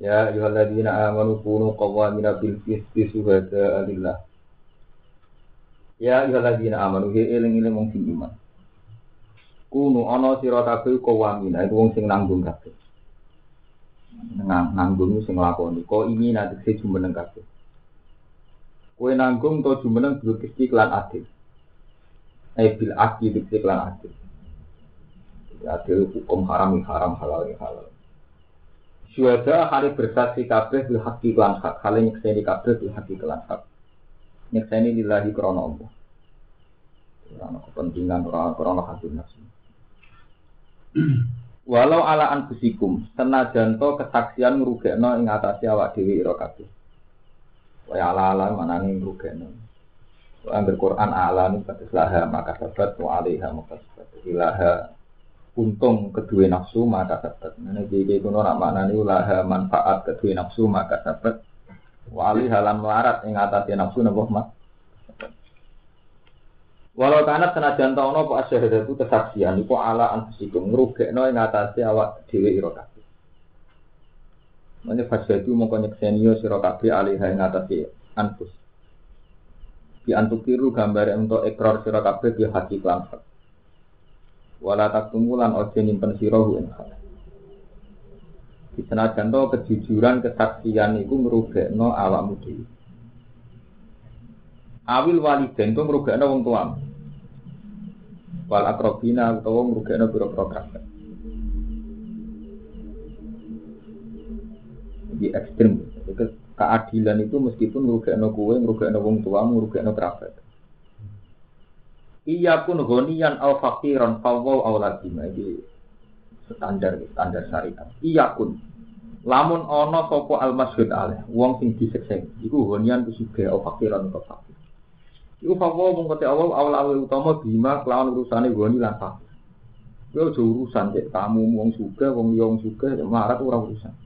Ya ayyuhalladzina amanu kunu qawwamina bil qisti syuhada'a lillah. Ya ayyuhalladzina amanu he eling-eling wong sing iman. Kunu ana sira kabeh qawwamina iku wong sing nanggung kabeh. Nang nanggung sing nglakoni. Ko ini nanti sing jumeneng kabeh. Kowe nanggung to jumeneng bil qisti kelan adil. Eh bil adil bil kelan adil. Adil hukum haram haram halal halal. Syuhada hari bersaksi kabeh bil haqi lan hak. Hale nyekseni kabeh bil haqi lan hak. Nyekseni lillahi krana Allah. Krana kepentingan krana hati nafsu. Walau ala anfusikum senajan to kesaksian ngrugekno ing atase awak dhewe ira kabeh. Kaya ala-ala manane ngrugekno. Angger Quran ala ning kados laha maka sabat wa alaiha maka sabat. Ilaha untung kedua nafsu maka sabat. Ini jadi kuno nak mana nih ulah manfaat kedua nafsu maka sabat. Wali halam melarat ing atasnya nafsu nabo mat. Walau karena senajan tau nopo asyhadat itu kesaksian iku ala anfusikum ngrugekno ing atase awak dhewe ira kabeh. Mane fasadu mongko nyekseni sira kabeh alih ing atase anfus. Di antukiru gambar untuk ekor sira kabeh di hati langsung wala taktumulan ojo nyimpen sirohu ing hal. Di senajan to kejujuran kesaksian iku ngrugekno awakmu dhewe. Awil waliden ku ngrugekno wong tuamu. Wal akrobina utawa ngrugekno pira-pira kerabat. Di ekstrim. Keadilan itu meskipun ngrugekno kowe, ngrugekno wong tuamu, ngrugekno kerabat. Iya pun gonian al fakiran fawwau auladima ini standar standar syariat. Iya pun lamun ono sopo al masjid aleh wong sing diseksa iku gonian ku suge al fakiran al fakir. Iku fawwau mung awal awal awal utama bima kelawan urusane goni lan fakir. Yo urusan cek kamu wong suge wong wong suge marat urusan.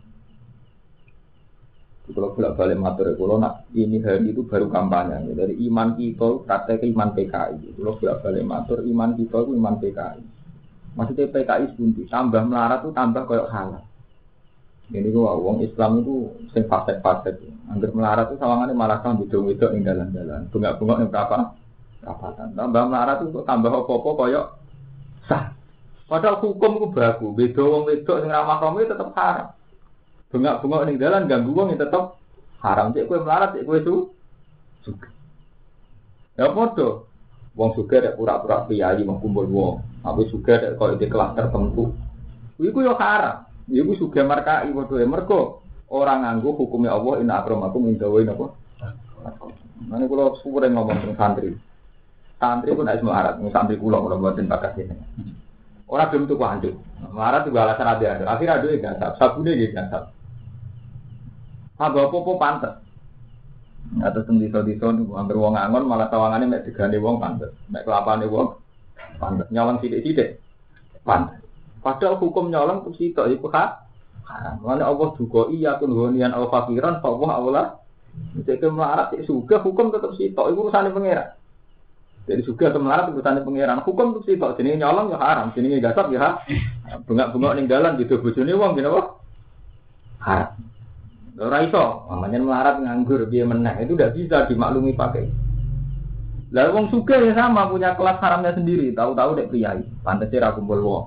Kalau bolak balik matur kalau nak ini hari itu baru kampanye dari iman kita praktek iman PKI. Kalau bolak balik matur iman kita itu iman PKI. Maksudnya PKI bunti tambah melarat itu tambah koyok halal. Ini gua wong Islam itu sing fasek-fasek. Angger melarat itu sawangannya malah kan bidung-bidung ing dalan-dalan. Bunga-bunga yang berapa? Kapatan. Tambah melarat itu tambah apa-apa koyok sah. Padahal hukum itu bagus. Beda wong wedok sing ramah kamu tetap haram. Bengak-bengok ning dalan ganggu wong ya tetep haram. Cek kowe melarat, cek kowe su suka. Ya padha. Wong suka nek pura-pura priyayi mau kumpul wong. Tapi suka nek kok di kelas tertentu. Iku yo haram. Iku suka markai padha ya mergo orang nganggo hukumnya Allah inna akramakum indawa napa? Nanti kalau sepuluh ngomong tentang santri, santri pun harus melarat, santri kulo kalau buatin bakat ini. Orang belum tuh lanjut, melarat juga alasan ada ada. Akhirnya ada yang gasap, sabunnya gitu gasap. Apa apa pantes. Atau desa-desa niku anggere wong angon malah tawangane mek digane wong pantes. Mek kelapane wong pantes. Nyolong sithik-sithik. Pantes. Padahal hukum nyolong ku sitok iku hak. Mana Allah juga iya kun gonian al fakiran fa Allah Allah. Jadi melarat suga hukum tetap sitok iku urusane pangeran. Jadi suga atau melarat urusane pangeran. Hukum tetap sitok jenenge nyolong ya haram, jenenge gasap ya Bengak-bengok ning gitu bojone wong gini apa? Haram. Ora iso, namanya melarat nganggur dia menang itu udah bisa dimaklumi pakai. Lalu wong suka ya sama punya kelas haramnya sendiri, tahu-tahu dek priai, pantasnya ra kumpul wong.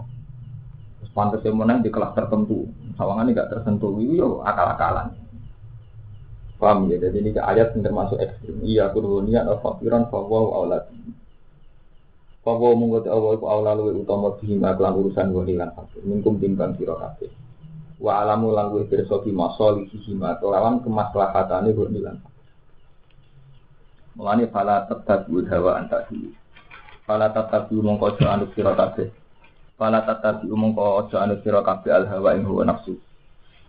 Terus pantasnya menang di kelas tertentu, sawangan gak tersentuh, itu yo akal-akalan. Paham ya? Jadi ini ayat yang termasuk ekstrim. Iya, kuruniat al-fakiran fawaw aulad. Fawaw mungkot awal ku aulad luwe utama bihima kelan urusan goni lan fakir. Timbang wa alamu lan kuwi pirsa bi masalihi hima lawan kemaslahatane kok nilan Mulane fala tatabu hawa antasi. Fala tatabu mongko aja anut sira kabeh. Fala tatabu mongko aja anut sira kabeh al hawa ing hawa nafsu.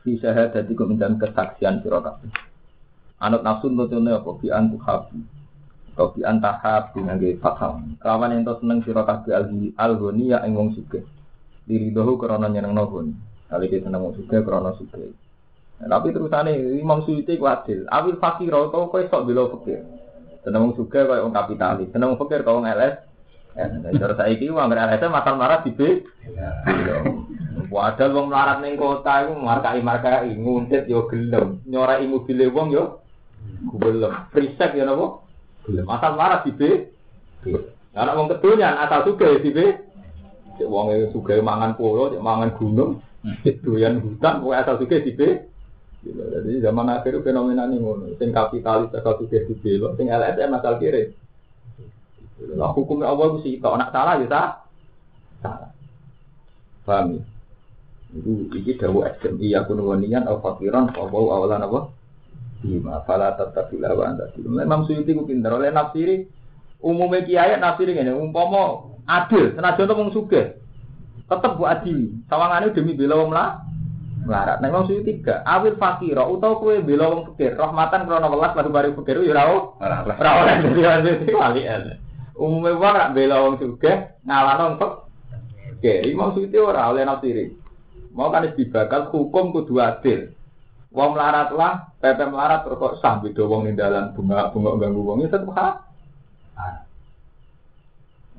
Fi syahadati kum dan kesaksian sira kabeh. Anut nafsu nutune apa bi antuhab. Atau bi antahab dengan fathah. Kawan yang seneng sira kabeh al-ghaniya ing wong sugih. Diridohu krana nyenengno ghani. Kali dia seneng krana sugih. Nah, tapi terusane Imam Suyuti ku adil. Awil fakir tau kowe sok bela fakir. Seneng sugih koyo wong kapitalis. Seneng fakir koyo wong LS. Cara saiki wong LS masal marah di B. Wadah wong melarat ning kota iku markai-markai nguntit yo gelem. Nyorai mobile wong yo gelem. Frisek ya napa? Gelem. Asal marah di B. Anak wong kedonyan asal sugih di B. Cek wong sugih mangan polo, cek mangan gunung, doyan hutan, kowe asal sugih di B. Gitu. Jadi zaman akhir fenomena ini ngono. Sing kapitalis asal sugih di B, sing LSM asal kiri. Lah hukumnya Allah mesti kok nak salah ya. Salah. Paham ya? Itu iki dawu ekstrem iya kun wanian al fakiran fa bau awalan apa? Bima fala tatabila wa anta Memang Suyuti ku pinter oleh nafsiri umumnya kiai nafsiri ngene umpama adil senajan wong sugih tetep bu adili sawangane demi bela wong lah. Melarat. Nek wong suwi tiga awil fakira utawa kowe bela wong fakir rahmatan krana welas baru baru fakir yo ora ora ora dadi wali umume wong rak bela wong sugih ngalano wong fakir iki maksud ora oleh nafsiri mau kan dibakal hukum kudu adil. Wong melarat lah pepe melarat terus kok sah beda wong ning dalan bunga bunga ganggu wong itu tetep hak.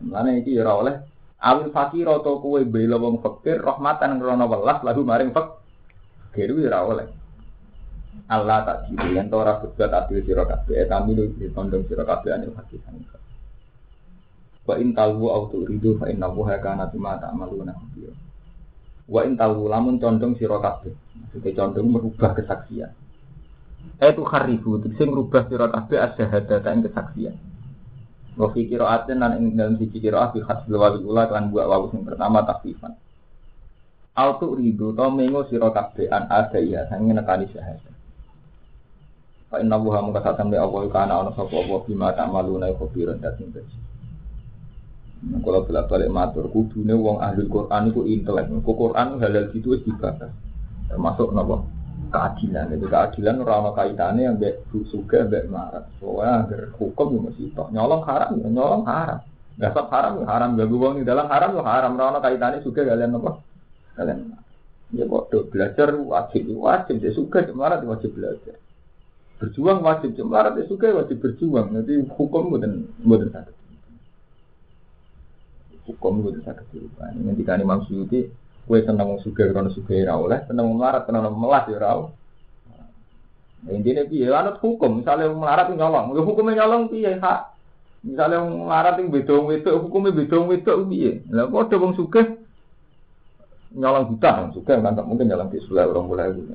Mana iki ora oleh awil fakir atau kue bela wong fakir rahmatan krana welas lagu maring fakir ora oleh. Allah tak jiru yang tora berbuat adil sira kabeh etamilu ditondong sira kabeh anil hakikan. Wa in talwu au turidu fa inna wa kana bima ta'maluna khabir. Wa in talwu lamun condong sira kabeh. Maksudnya condong merubah kesaksian. Itu kharibu, sing merubah sira kabeh asyhadata ing kesaksian. Wa fi qira'atin lan ing dalam siji qira'ah bi hasbil wawi ula kan buat wawu sing pertama takfifan. Autu ridu to mengo sira kabeh an ada ya sange nekani syahadat. Fa inna wuha mung kasatan be Allah kana ana sapa apa bima ta'maluna khabiran dating bersih. Kalau bolak balik matur, kudune wong ahli Quran itu intelek. Ku Quran halal gitu wis. Termasuk napa? Keadilan. Jadi keadilan orang kaitannya yang bek suka bek marah. Soalnya agar hukum yang masih tok nyolong haram, ya nyolong haram. Gasap haram, ya haram. Gak uang di dalam haram, ya haram. Orang kaitannya suka kalian apa? Kalian Ya bodoh belajar wajib, wajib. Dia suka marah, wajib belajar. Berjuang wajib, marah, dia suka wajib berjuang. Nanti hukum bukan bukan sakit. Hukum bukan sakit. Ini ketika Imam Kue seneng wong sugih karena sugih ora oleh, seneng wong melarat karena melas ya ora. Nah, intinya piye? Anut hukum, misalnya wong melarat nyolong, ya hukumnya nyolong piye hak. Misalnya wong melarat yang beda wong wedok, hukumnya beda wong wedok piye? Lah padha wong sugih nyolong buta, wong sugih kan tak mungkin nyolong di sebelah orang mulai gitu.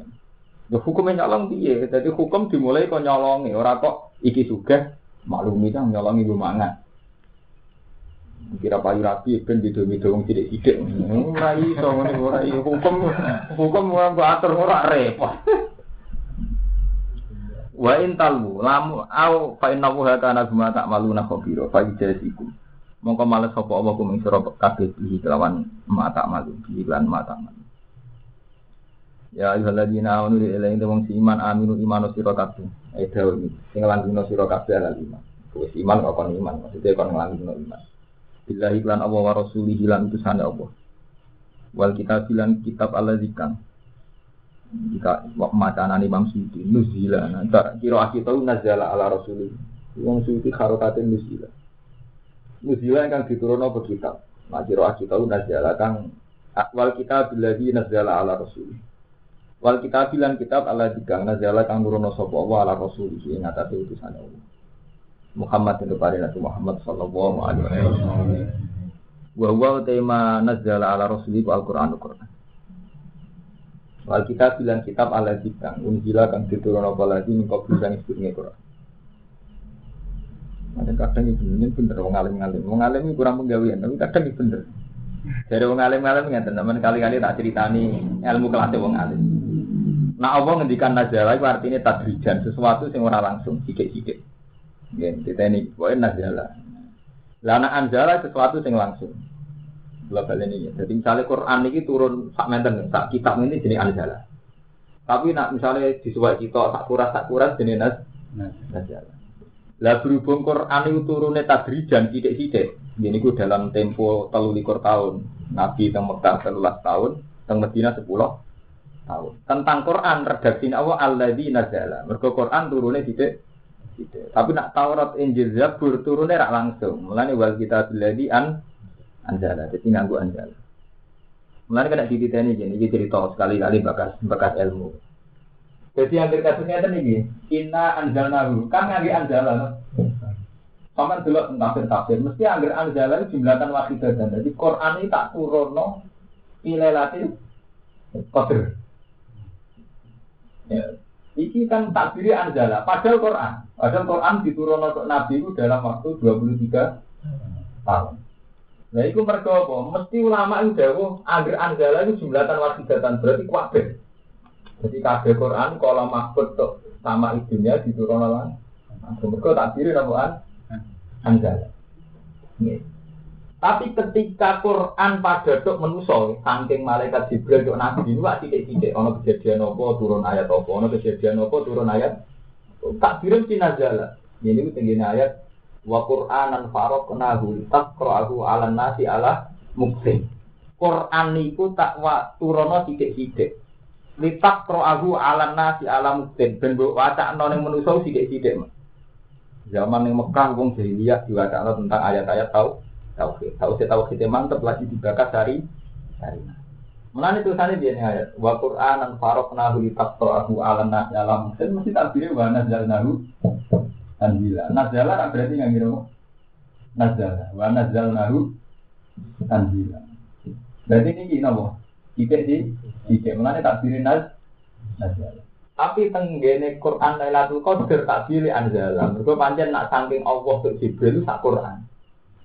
Ya hukumnya nyolong piye? Jadi hukum dimulai kok nyolongi, ora kok iki sugih maklumi kan nyolongi ibu mangan. Kira payu rapi ben beda-beda wong sithik-sithik. Ora iso ngene ora iso hukum hukum ora atur ora repot. Wa in talmu lamu au fa inna wa kana bima ta'maluna khabira fa ijasikum. Mongko males sapa apa kuming sira kabeh iki kelawan mata malu iki lan mata malu. Ya ayyuhalladzina amanu ilahi wong iman aminu imanu sira kabeh. Dawuh sing langgengno sira kabeh ala iman. Wis iman kok kon iman, maksudnya kon langgengno iman. Billahi lan Allah wa rasulihi lan utusane Allah. Wal kita bilang kitab Allah zikang. Jika macanan Imam Suyuti nuzila. Nah, kira kita nazala ala rasulih. Imam Suyuti harokatin nuzila. Nuzila yang diturun apa kitab. Nah, kira kita nazala kang wal kita billahi nazala ala rasulih. Wal kita bilang kitab Allah zikang nazala kang nurono sapa Allah ala rasulih ing atase utusane Allah. Muhammad itu pada Nabi Muhammad Sallallahu Alaihi Wasallam. Wa tema nazala ala rasuliku al-Quran al-Quran. Wal kita bilang kitab ala kita unjila kan diturun apa lagi engkau bisa ngikutin Quran. Ada kadang ini bener wong alim wong alim ini kurang penggawean, tapi kadang itu bener. Dari wong alim ngalim nggak teman kali-kali tak ceritani ilmu kelasnya wong alim. Nah Allah ngendikan nazala itu artinya tadrijan sesuatu yang orang langsung, sikit-sikit. Ya, ini pokoknya nazala. Lana anjala sesuatu yang langsung. Global ini ya. Jadi misalnya Quran ini turun sak menten, sak kitab ini jenis anjala. Tapi nak misalnya disuwai kita sak kuras sak kuras jenis nas nazala. Lah berhubung Quran itu turunnya tadrijan tidak-tidak. Ini ku dalam tempo telu likur tahun. Nabi teng Mekah telulas tahun, teng Medina sepuluh tahun. Tentang Quran redaksi Allah alladzi nazala. Mergo Quran turunnya tidak tidak. Tapi nak Taurat Injil Zabur turunnya rak langsung. Mulane wal kita biladi an anjala. Jadi nganggu anjala. Mulane kena dititeni gini, iki cerita sekali-kali bekas bekas ilmu. Jadi hampir kasusnya itu nih, inna anjalnahu, kan ngagi anjala. Sama dulu tafsir tafsir, mesti angger anjala itu jumlahkan dan Jadi Quran ini tak turun no, ilelatil kotor. Ya. Iki kan takdiri anjala, padahal Quran. Padahal Quran diturun untuk Nabi itu dalam waktu 23 tahun. Nah, itu mereka apa? Mesti ulama itu jauh, angger anjala itu jumlahkan dan berarti kuatir. Jadi kabeh Quran kalau mahfud tuh sama ibunya diturun Allah. Mereka tak diri namanya anjal. Tapi ketika Quran pada dok menusol, saking malaikat Jibril dok nabi ini wak tidak tidak. Ono kejadian apa turun ayat apa, ono kejadian apa turun ayat. Tak kirim si nazala. Ini tinggi ayat wa Qur'anan faraqnahu taqra'ahu 'alan nasi ala muksin. Quran niku tak wa turono tidak-tidak litak ro'ahu ala nasi ala muktin ben mbok wacakno ning manusa sithik-sithik zaman ning Mekah wong jahiliyah diwacakno tentang ayat-ayat tau tauhid. Tauhid tauhid mantep lagi dibakar dari dari Mulane tulisane dia ayat. Wa Qur'anan faraqnahu litaqra'ahu 'ala nasi ala muktin mesti takbire wa nazzalnahu tanzila nazala berarti nggak ngira nazala. Wa nazzalnahu tanzila berarti ini gini napa? Tidak di tidak tak pilih nas nazala. Tapi tenggene Quran Lailatul Qadar tak pilih anzala. Mergo pancen nak saking Allah ke Jibril sak Quran.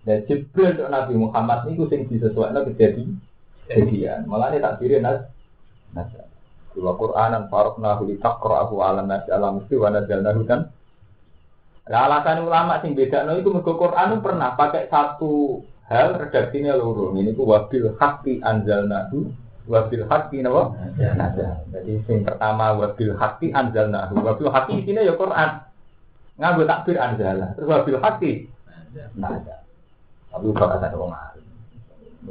Dan Jibril untuk Nabi Muhammad niku sing disesuaikan kejadian. Kejadian. Mulane tak pilih nas nazala. Kula Quranan farqnahu li taqra'ahu 'ala nasi ala mesti wa nazzalnahu kan. Lah alasan ulama sing bedakno itu mergo Quran pernah pakai satu hal redaksinya loro. Ini ku wabil haqqi anzalnahu wabil haki napa? Nada. Jadi sing pertama wabil haki anzalnahu. Wabil haki isine ya Quran. Nganggo takbir anzala. Terus wabil haki nada. Tapi kok kata wong alim.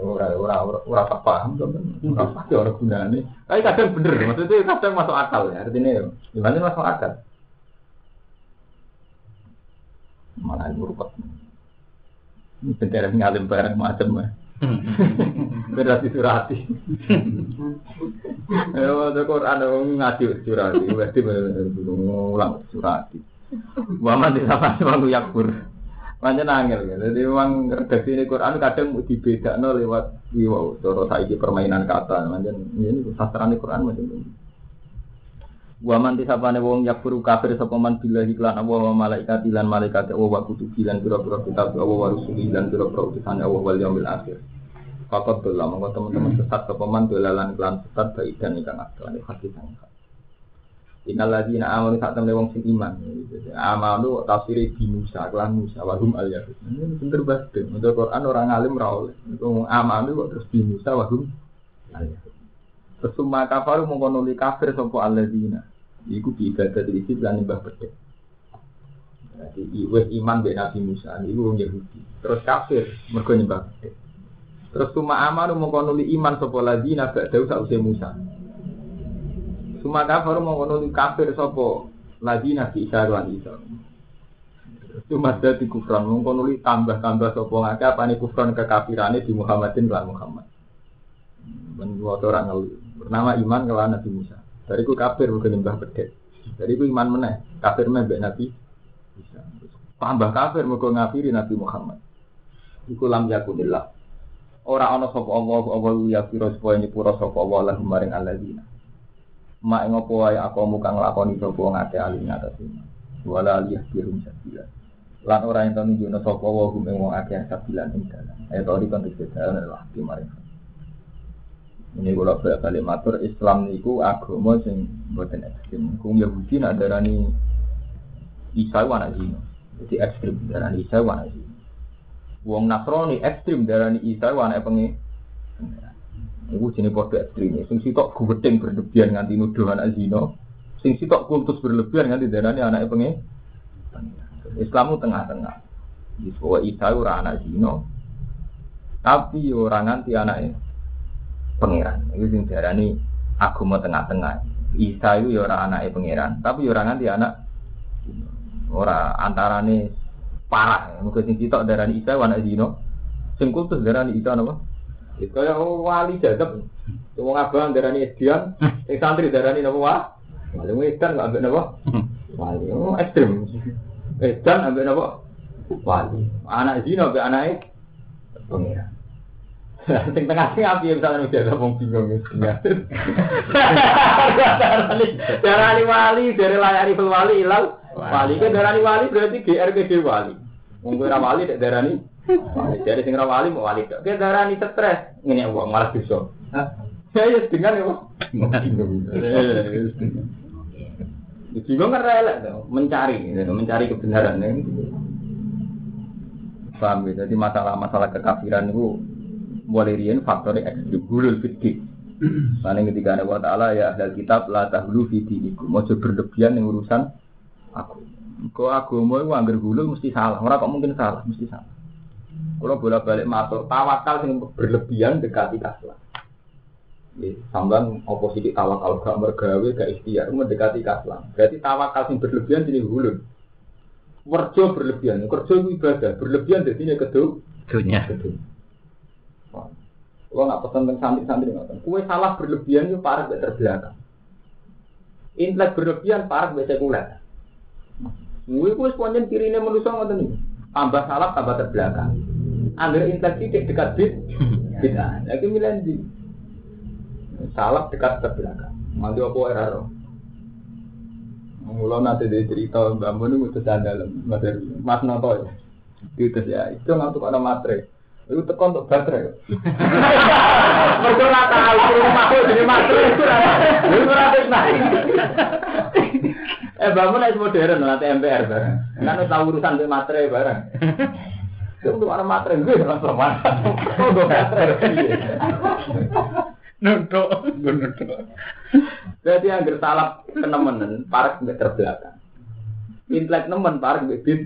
Ora ora ora tak paham to. Ora pasti ora gunane. Tapi kadang bener, maksudnya kadang masuk akal ya. Artinya gimana masuk akal? Malah ngurupet. Ini bendera ngalim bareng macam ya. Berarti surati. Ya, ada Quran ngaji surati, berarti ngulang surati. Waman di sama sama yakbur. Macam nangil ya. Jadi memang redaksi ini Quran kadang no lewat wow, cara saiki permainan kata. Macam ini sastrane Quran macam ini. Waman tisapane wong yakfuru kafir sapa man billahi lan Allah wa malaikat lan malaikat wa wa kutubi lan pira-pira kitab wa wa rusuli lan pira-pira utusan Allah wal yaumil akhir. Fakot dola, mongko teman-teman sesat ke paman dolalan kelan sesat baik dan ikan akal ini hati sangka. Na amal saat temen wong sing iman. Amalu tafsiri di Musa, kelan Musa, wahum al yahud. Ini bener banget. Untuk Quran orang alim rawol. Untuk amalu kok terus di Musa, wahum al yahud. Sesuma kafaru mengkonuli kafir sopo alladzina. Iku bi ibadah di sisi lan nyembah bedhe. Jadi iman be Nabi Musa, iku wong Yahudi. Terus kafir mergo nyembah. Terus tuma amanu iman sopo ladina gak jauh sausé Musa. Suma kafir mengkonuli kafir sopo ladina di Isa lan Isa. Cuma dadi kufran mengkonuli tambah-tambah sopo ngake apa nih kufran kekafirane di Muhammadin lan Muhammad. Ben orang ngelu. Bernama iman kelan Nabi Musa. Dari ku kafir bukan nyembah bedet. Dari ku iman meneh. Kafir meneh Nabi. Tambah kafir mergo ngafiri Nabi Muhammad. Iku lam yakunillah Ora ana sapa Allah Allah ya pira supaya nyepura sapa Allah lahum maring alladzina. Ma ing apa wae aku kang nglakoni sapa ngate alim atas iman. Wala aliyah birum sabila. Lan ora ento nunjukno sapa wa hum ing wong akeh sabilan ing dalan. Ayat ori konteks dalan adalah di maring. Ini kalau balik matur Islam niku agama sing buatan ekstrim. Kung Yahudi darani Isa wana zino. Jadi ekstrim darani Isa wana zino. Wong Nasrani ekstrim darani Isa anak pengi. Iku jenis podo ekstrim. Sing sitok gubedeng berlebihan nganti nuduhan azino. Sing sitok kultus berlebihan nganti darani anak pengi. Islam itu tengah-tengah. Bahwa Isa ora anak zino. Tapi orang nganti anaknya pangeran. Itu sing diarani agama tengah-tengah. Isa itu ya ora anake pangeran, tapi ya ora nganti anak ora antarane parah. Mungkin sing sitok darani Isa anak zino. Sing kultus darani Isa napa? Itu kaya wali jadab. Wong abang darani Edian, sing santri darani napa wah? Wali wedan kok ambek napa? Wali. Oh, ekstrem. Edan ambek napa? Wali. Anak zino ambek anake pangeran. Sing tengah sing api misalnya udah ada wong bingung ya. Darani wali, dari layari wali ilal. Wali ke darani wali berarti GRPD wali. Wong ora wali dek darani Dari sing wali mau wali. Ke darani stres. Ngene wong malah bisa. Ya ya dengan ya. Bingung. Bingung kan elek mencari, mencari kebenaran. Paham ya? Jadi masalah-masalah kekafiran itu mulai rian faktor ekstrim gulul fikih Karena ketika ada ta'ala ya ahli kitab la tahlu fiti iku Mojo berlebihan yang urusan aku Kau agama itu anggar gulul mesti salah Orang kok mungkin salah, mesti salah Kalau bolak balik matur, tawakal yang berlebihan dekati kaslah Sambang oposisi tawakal gak mergawe gak ikhtiar mendekati kaslah Berarti tawakal yang berlebihan jadi gulul Werjo berlebihan, kerja ibadah Berlebihan jadinya kedua Dunia. Kalau nggak pesan tentang santri-santri nggak Kue salah berlebihan itu parah gak terbelakang. Intelek berlebihan parah gak sekuler. Kue kue semuanya kiri ini manusia nggak. Tambah salah tambah terbelakang. Ambil intelek tidak dekat bid, beda. Lagi milih di salah dekat terbelakang. Nanti apa error? Mulai nanti dari cerita bambu ini udah dalam mas noto ya. Itu ya, itu nggak untuk ada materi. Itu tekan untuk baterai. Mereka ora tahu rumahku jadi baterai itu ora. Itu ora naik. Eh bangun es modern nanti MPR bareng. Kan wis tahu urusan dengan materai bareng. Itu untuk ada materai gue langsung mana. Oh, baterai. Nutuk, gue nutuk. Berarti yang bersalap kenemenen, parek nggak terbelakang. Intelek nemen parek nggak bid.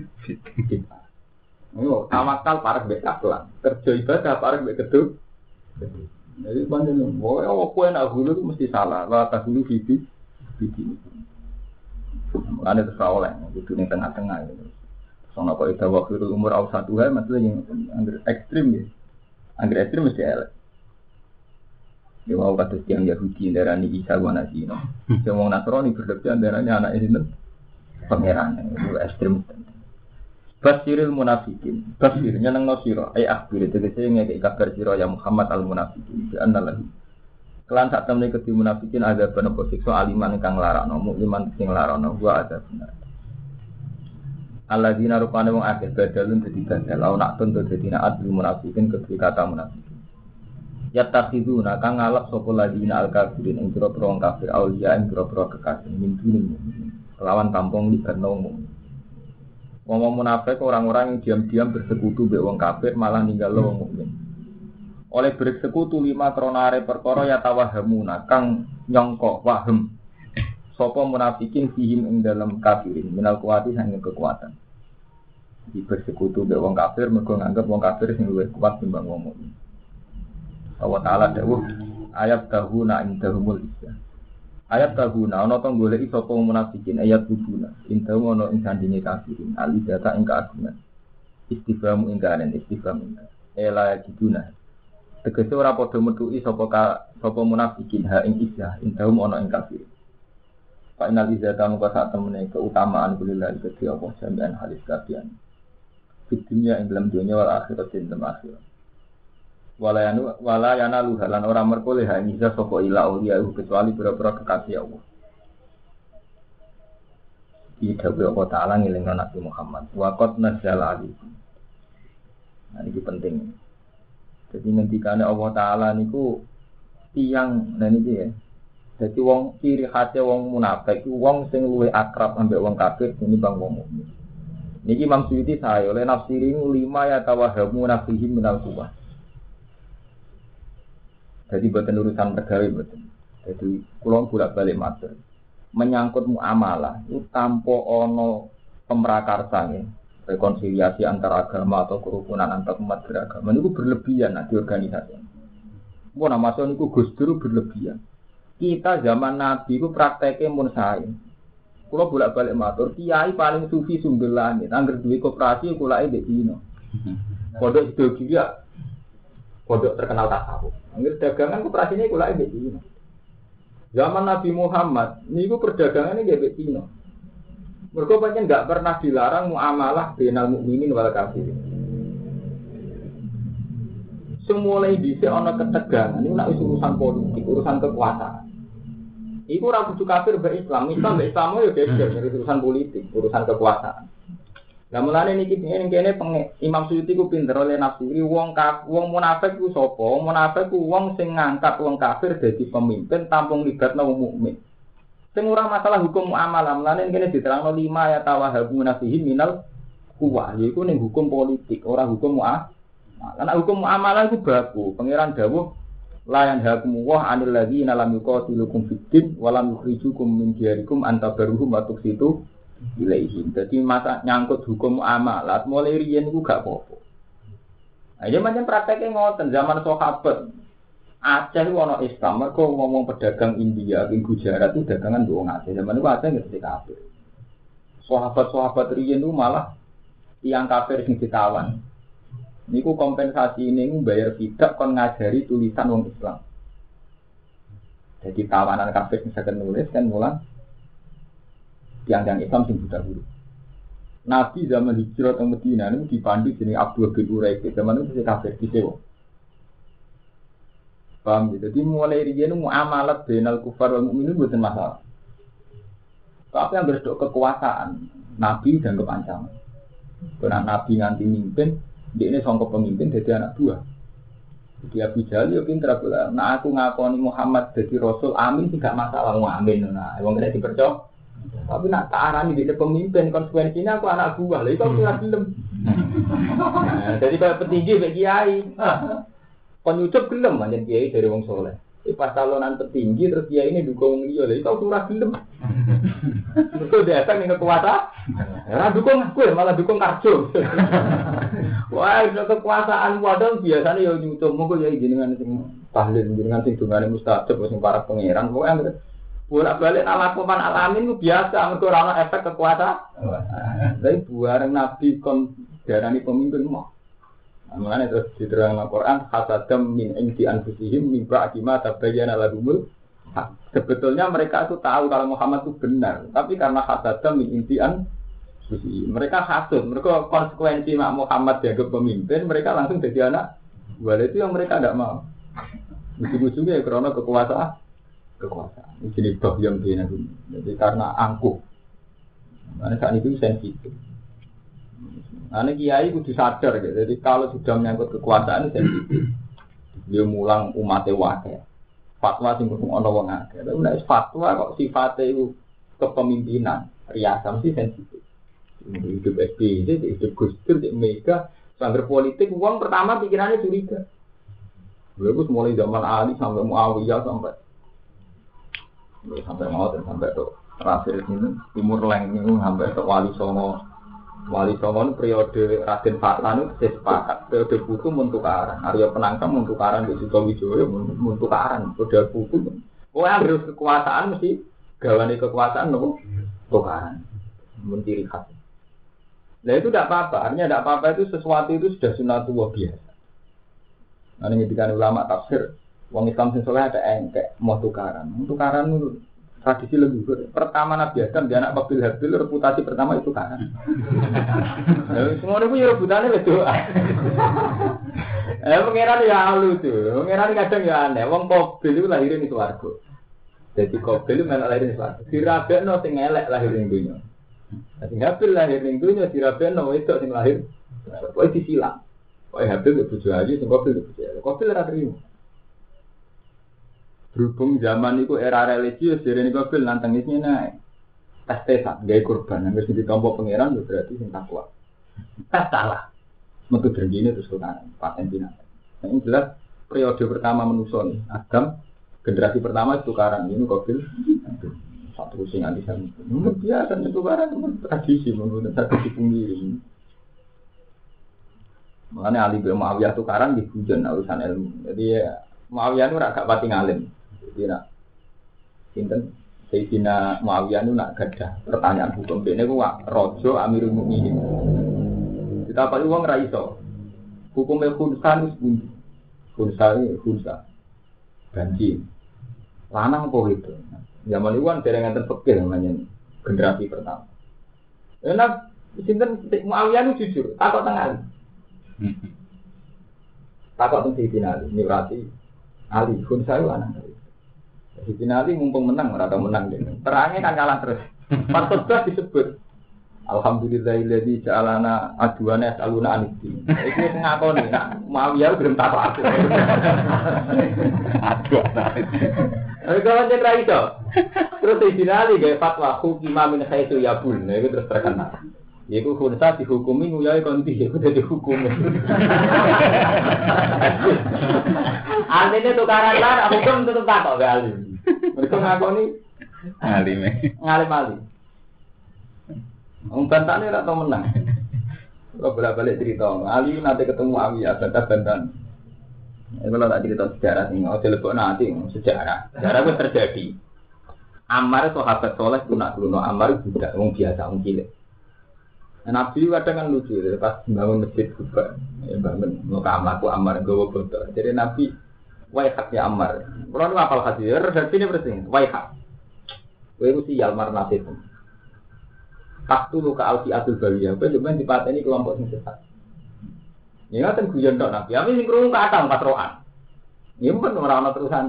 Oh, tawakal parek mbek kakelan. Kerja ibadah parek mbek keduk. Jadi nih, oh, oh, kue nak hulu itu mesti salah. Lah tak hulu bibi, bibi. Mulanya terus oleh, itu nih tengah-tengah gitu. Soalnya kok itu waktu itu umur awal satu hari, maksudnya yang anggur ekstrim ya. Anggur ekstrim mesti elek. Ya mau kata tiang Yahudi darah ini Isa gua nasi no. Yang mau Nasrani berlebihan darahnya anak ini pangeran itu ekstrim. Basiril munafikin. Basir nyeneng no siro. Ay akhbir tegese ngeke kabar siro ya Muhammad al munafikin. Bi anna lahu. Kelan sak temne kedhi munafikin ada penapa siksa aliman kang larakno mukliman sing larakno wa ada benar. Alladzina rupane wong akeh badalun dadi badal au nak tun dadi naat bil munafikin kedhi kata munafikin. Ya takhiduna kang ngalap sapa ladina al kafirin ing pira-pira wong kafir auliya ing pira-pira kekasih min Lawan tampung di wong Wong munafik orang-orang yang diam-diam bersekutu be wong kafir malah ninggal wong mukmin. Oleh bersekutu lima kronare perkara ya tawahamuna kang nyongko waham. Sopo munafikin fihim ing dalam kafirin minal kuati hanya kekuatan. Di bersekutu be wong kafir mergo nganggep wong kafir sing luwih kuat timbang wong mukmin. Allah taala dawuh ayat tahuna indahumul isya. Ayat kahuna ana to golek sapa munafikin ayat kubuna. Inta ono ing sandinge kafirin ali data ing keagungan. Istifham ing kanen istifham. Ela kiduna. Tegese ora padha metuki sapa sapa munafikin ha ing isya inta ono ing kafirin. Pak inal izata muka saat temene keutamaan kulillah kedhi apa sampean halis kafian. Fitunya ing dalam dunia wal akhirat ing dalam akhirat walayanu walayana luhalan orang merkole ha bisa sapa ila ulia kecuali pura-pura kekasih Allah. Tidak Allah Ta'ala ngiling Nabi Muhammad. Wakot nazal alikum. Nah ini penting. Jadi ngendikane Allah Ta'ala niku tiang dan ini ya. Jadi wong ciri khasnya wong munafik, wong sing luwe akrab ambek wong kafir ini bang wong mukmin. Niki Imam Suyuti saya oleh nafsiri lima ya tawahamu nafsihim minal kuwah. Jadi buatan urusan pergawe buatan. Jadi kulon bolak balik matur. Menyangkut muamalah itu tanpa ono pemrakarsa ya. rekonsiliasi antar agama atau kerukunan antar umat beragama itu berlebihan nah, di organisasi. Mau nama itu Gus berlebihan. Kita zaman Nabi itu prakteknya mun sae. Kalau bolak balik matur, kiai paling sufi sumber langit. Angger duwe koperasi kula ide dino. Pondok itu juga pondok terkenal tasawuf. Angger dagangan koperasinya kula ide dino. Zaman Nabi Muhammad, niku perdagangannya gak Cina. Mereka pancen nggak pernah dilarang muamalah binal mukminin wal kafirin. Semula di ono ketegangan, ini nak urusan politik, urusan kekuasaan. Iku ora kudu kafir be Islam, Islam be Islam yo geger urusan politik, urusan kekuasaan. Lah mulane niki ngene kene Imam Suyuti ku pinter oleh nafsiri wong kaf wong munafik ku sapa? Munafik ku wong sing ngangkat wong kafir dadi pemimpin tampung libatno wong mukmin. Sing ora masalah hukum muamalah, mulane kene diterangno lima ya tawahabu nafihi minal kuwa, yaiku ning hukum politik, ora hukum muamalah. Karena hukum muamalah itu baku, pangeran dawuh la yanhakum wa 'anil ladzina lam yuqatilukum fid din wa lam yukhrijukum min diyarikum antabaruhum wa tuqsitu ilaihim. Jadi masa nyangkut hukum amalat mulai riyen iku gak apa-apa. Nah, ya macam prakteknya ngoten zaman sahabat. Aceh wono Islam, mereka ngomong pedagang India, di Gujarat itu dagangan doang Aceh. Zaman itu Aceh nggak kafir. Sahabat-sahabat riyen itu malah tiang kafir sing ditawan. Niku kompensasi ini bayar tidak kon ngajari tulisan wong Islam. Jadi tawanan kafir misalkan nulis kan mulang tiang-tiang Islam sing buta huruf. Nabi zaman hijrah ke Medina ini dipandu jadi Abdul bin Uraik. Zaman itu masih kafir di sewa. Paham gitu. Jadi mulai dia ini muamalat benal kufar wal mukminin bukan masalah. Tapi yang berdok kekuasaan, Nabi dan kepancangan. Karena Nabi nganti mimpin, dia ini songkok pemimpin jadi anak buah. Jadi Abu Jahal ya pinter Nah aku ngakoni Muhammad jadi Rasul, amin sih gak masalah mau amin. Nah, emang kena dipercaya. Tapi nak tak arani di pemimpin konsekuensinya aku anak buah. Lalu kau punya film. Nah, jadi kalau petinggi bagi kiai. Penyucup gelem manjen kiai dari wong soleh. Di pas talonan petinggi terus kiai ini dukung dia. Lalu kau surah gelem. Betul datang nih kekuasaan. Ya dukung aku ya malah dukung karjo. Wah, kekuasaan wadah biasanya ya nyucup monggo ya jenengan sing tahlil jenengan sing dungane mustajab sing para pangeran. Pokoknya bolak balik ala kuman alamin itu biasa mereka rana efek kekuatan tapi buareng nabi kon darani pemimpin mau Mengenai terus diterang Al-Quran Hasadam min indi anfusihim min ba'dima tabayyana lahumul Sebetulnya mereka itu tahu kalau Muhammad itu benar Tapi karena hasadam min indi anfusihim Mereka hasud, mereka konsekuensi Mak Muhammad dianggap pemimpin Mereka langsung jadi anak Walau itu yang mereka tidak mau Ujung-ujungnya ya karena kekuasaan kekuasaan. Ini jenis yang bina Jadi karena angkuh. Karena saat itu sensitif. Nah, kiai kudu sadar gitu. Jadi kalau sudah menyangkut kekuasaan sensitif. Dia mulang umatnya wakil. Fatwa sing kudu ono wong akeh. Tapi nek fatwa kok sifatnya itu kepemimpinan, riasa mesti sensitif. Hidup SBY, hidup Gus Dur, Mega, sampai politik, uang pertama pikirannya curiga. Beliau mulai zaman Ali sampai Muawiyah sampai sampai mau sampai tuh terakhir ini timur leng ini sampai ke wali songo wali songo periode Raden Fatlan itu sepakat periode buku mentukaran Arya Penangkam mentukaran di Suto Wijoyo mentukaran periode buku. Oh yang harus kekuasaan mesti gawani kekuasaan nopo? Tukaran menciri khas. Nah itu tidak apa-apa, artinya tidak apa-apa itu sesuatu itu sudah sunatullah biasa. Nah ini ulama tafsir, Wong Islam sing soleh ada engkek mau tukaran. Tukaran itu tradisi leluhur. Pertama Nabi Adam dia anak Babil Habil reputasi pertama itu tukaran. Semua itu punya rebutannya itu. Eh pangeran ya halu tuh. Pangeran kadang ya aneh. Wong Babil itu lahirin di swarga. Jadi Babil itu malah lahirin di swarga. Dirabekno sing elek lahirin dunia. Sing Habil lahir ning dunia dirabekno itu sing lahir. Pokoke disilang. Pokoke Habil itu bojo ayu sing Babil itu bojo. Babil ora terima. Berhubung zaman itu era religius, jadi ini kabil nantengisnya naik. Tes tesan, gaya kurban, yang harus ditompo pangeran berarti sing takwa. Tes salah, metu bergini terus kan, paten binatang. Nah, ini jelas periode pertama menuso nih, Adam, generasi pertama itu tukaran, ini kabil. satu sing anti semitik. Menurut biasa itu barang tradisi menurut tradisi pengirim. Makanya Ali bin Muawiyah tukaran di hujan urusan ilmu. Jadi ya, Muawiyah itu agak pati ngalim. Nak sinten Sayyidina Muawiyah itu nak gadah pertanyaan hukum. Ini ku rojo Amirul Mukminin. Kita apa uang ra. Hukumnya khunsa itu bunyi. Khunsa khunsa. Banci. Lanang apa itu? Zaman itu kan dereng ngenten fikih namanya generasi pertama. Enak sinten Muawiyah itu jujur, takut tengah. Takut tentang Sayyidina Ali, ini berarti Ali, khunsa itu anak. Sayyidina Ali mumpung menang, merata menang. Terangnya kan kalah terus. Pas disebut Alhamdulillahilladzi ja'alana aduana yas'aluna anidin. Iku wis ngakoni nak Muawiyah gelem takok aku. Aduana. Ayo kalau cek ra. Terus dinali gawe fatwa hukima min haitsu yabul. Nah iku terus terkenal. Iku khunsa dihukumi nguyai konti iku dadi hukum. Artinya tukaran lah hukum tetep takok gak alim. Mereka ngakoni alim. Ngalim alim. Wong bantane ora tau menang. Kalau bolak-balik cerita, Ali nanti ketemu Awiyah, bantah bantan. Ini kalau tak cerita sejarah ini, oh lebok nanti sejarah. Sejarah itu terjadi. Ammar sahabat soleh guna dulu, Ammar tidak wong biasa, wong cilik. Nah, Nabi kadang kan lucu, pas bangun masjid juga, ya bangun muka amlaku Ammar gue foto. Jadi Nabi, waihat ya Ammar. Kalau ini apal hadis, redaksi ini bersih, waihat. Waihu sial mar nasib. Taktu luka alfi atul bawiyah. Kau cuma dipateni kelompok yang sesat. Ini kan guyon dok nabi. Kami sing kerungu kata empat rohan. Ini pun orang terusan.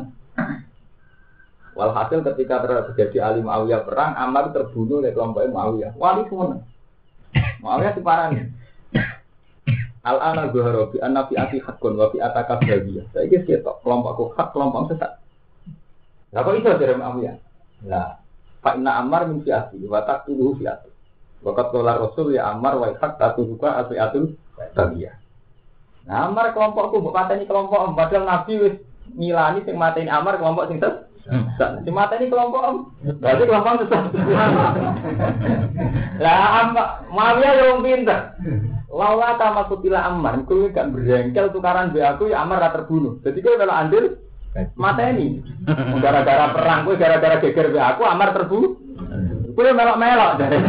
Walhasil ketika terjadi Ali Muawiyah perang, Ammar terbunuh oleh kelompok Muawiyah. Wali semua. Muawiyah separahnya. Al ana zuhara bi anna fi ati hakun wa fi ataka bawiyah. Saiki ketok kelompokku hak kelompok sesat. Lah kok iso dari Muawiyah? Lah, Pak Inna Ammar min fi ati wa taqtuluhu fi ati. Wakat kola Rasul ya Ammar wa hak tatu juga atau atul bagia. Nah Ammar kelompokku buat ini kelompok padahal Nabi wis ngilani sing ini Ammar kelompok sing ses. Si ini kelompok om, berarti kelompok sesat. Lah Ammar, Muawiyah yang pinter. Laula ta kutila Ammar, kowe gak berjengkel tukaran be aku ya Ammar ra terbunuh. Jadi kowe kalau andil mateni. Gara-gara perang kowe gara-gara geger be aku Ammar terbunuh. Kue melok-melok dari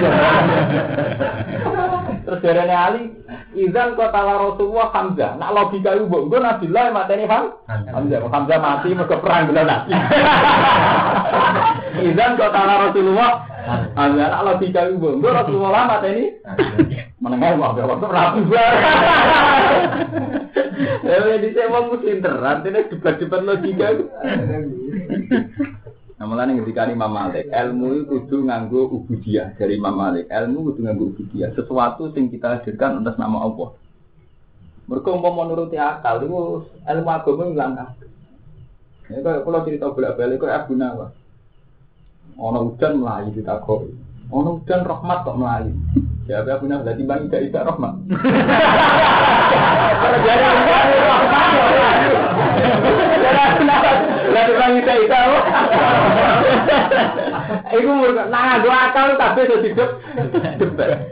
Terus dari Ali, Izan kota Rasulullah Hamzah. Nak logika itu bu, gue Nabilah mateni Ham. Hamzah, Hamzah mati mereka perang bila nabi. Izan kota Rasulullah Hamzah. Nak logika itu bu, gue Rasulullah mateni. Menengah gak waktu rapi Ya, di saya mau musim artinya debat-debat logika. Nih ketika Imam Malik, ilmu itu kudu nganggo ubudiyah dari Imam Malik. Ilmu kudu nganggo ubudiyah, sesuatu yang kita hadirkan atas nama Allah. Mereka mau menuruti akal, itu ilmu agama hilang kabeh. Ya kalau kalau cerita bolak-balik kok Abu Nawas. Ono hujan melayu di takoi. Ono hujan rahmat kok melayu. Ya Abu Nawas berarti bang tidak tidak rahmat jadi rahmat. Lalu orang itu itu. Iku nah dua akal tapi itu hidup debat.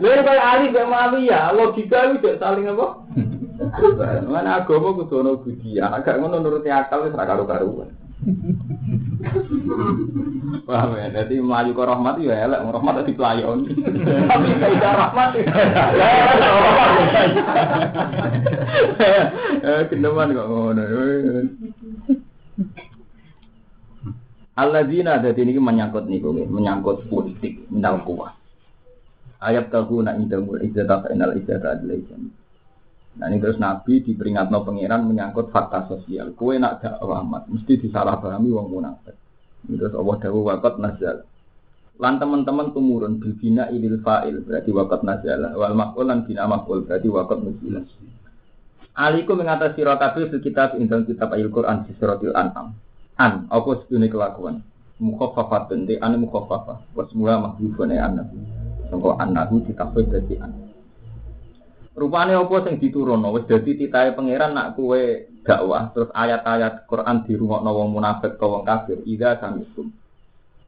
Lalu kalau Ali mau ya logika itu saling apa? Mana agama kudu ono budi, agak ngono nuruti akal wis ra karo-karuan. Paham ya, jadi melayu ke rahmat ya elek, rahmat tadi pelayon. Tapi tidak rahmat ya. Eh, kendeman kok ngono. Alladzina ada ini menyangkut niku menyangkut politik, minal kuah. Ayat tahu nak idamul izzata inal izzata adalah Nah ini terus Nabi diperingatno pangeran menyangkut fakta sosial. Kue nak dakwah amat, mesti disalahpahami wong munafik. Terus Allah dawuh wakat nazal. Lan teman-teman tumurun bina ilil fa'il berarti wakat nazal. Wal makul lan bina makul berarti wakat nuzilah. Aliku mengatasi fil kitab indang kitab ayat Quran di suratil An'am. An apa sedune kelakuan. Mukhaffafatun di an mukhaffafah. Was mula mahdzufun ya an. Sangko annahu ditafsir dadi an. Rupane apa sing diturunno wis dadi titahe pangeran nak kowe dakwah terus ayat-ayat Quran dirungokno wong munafik utawa wong kafir ida samikum.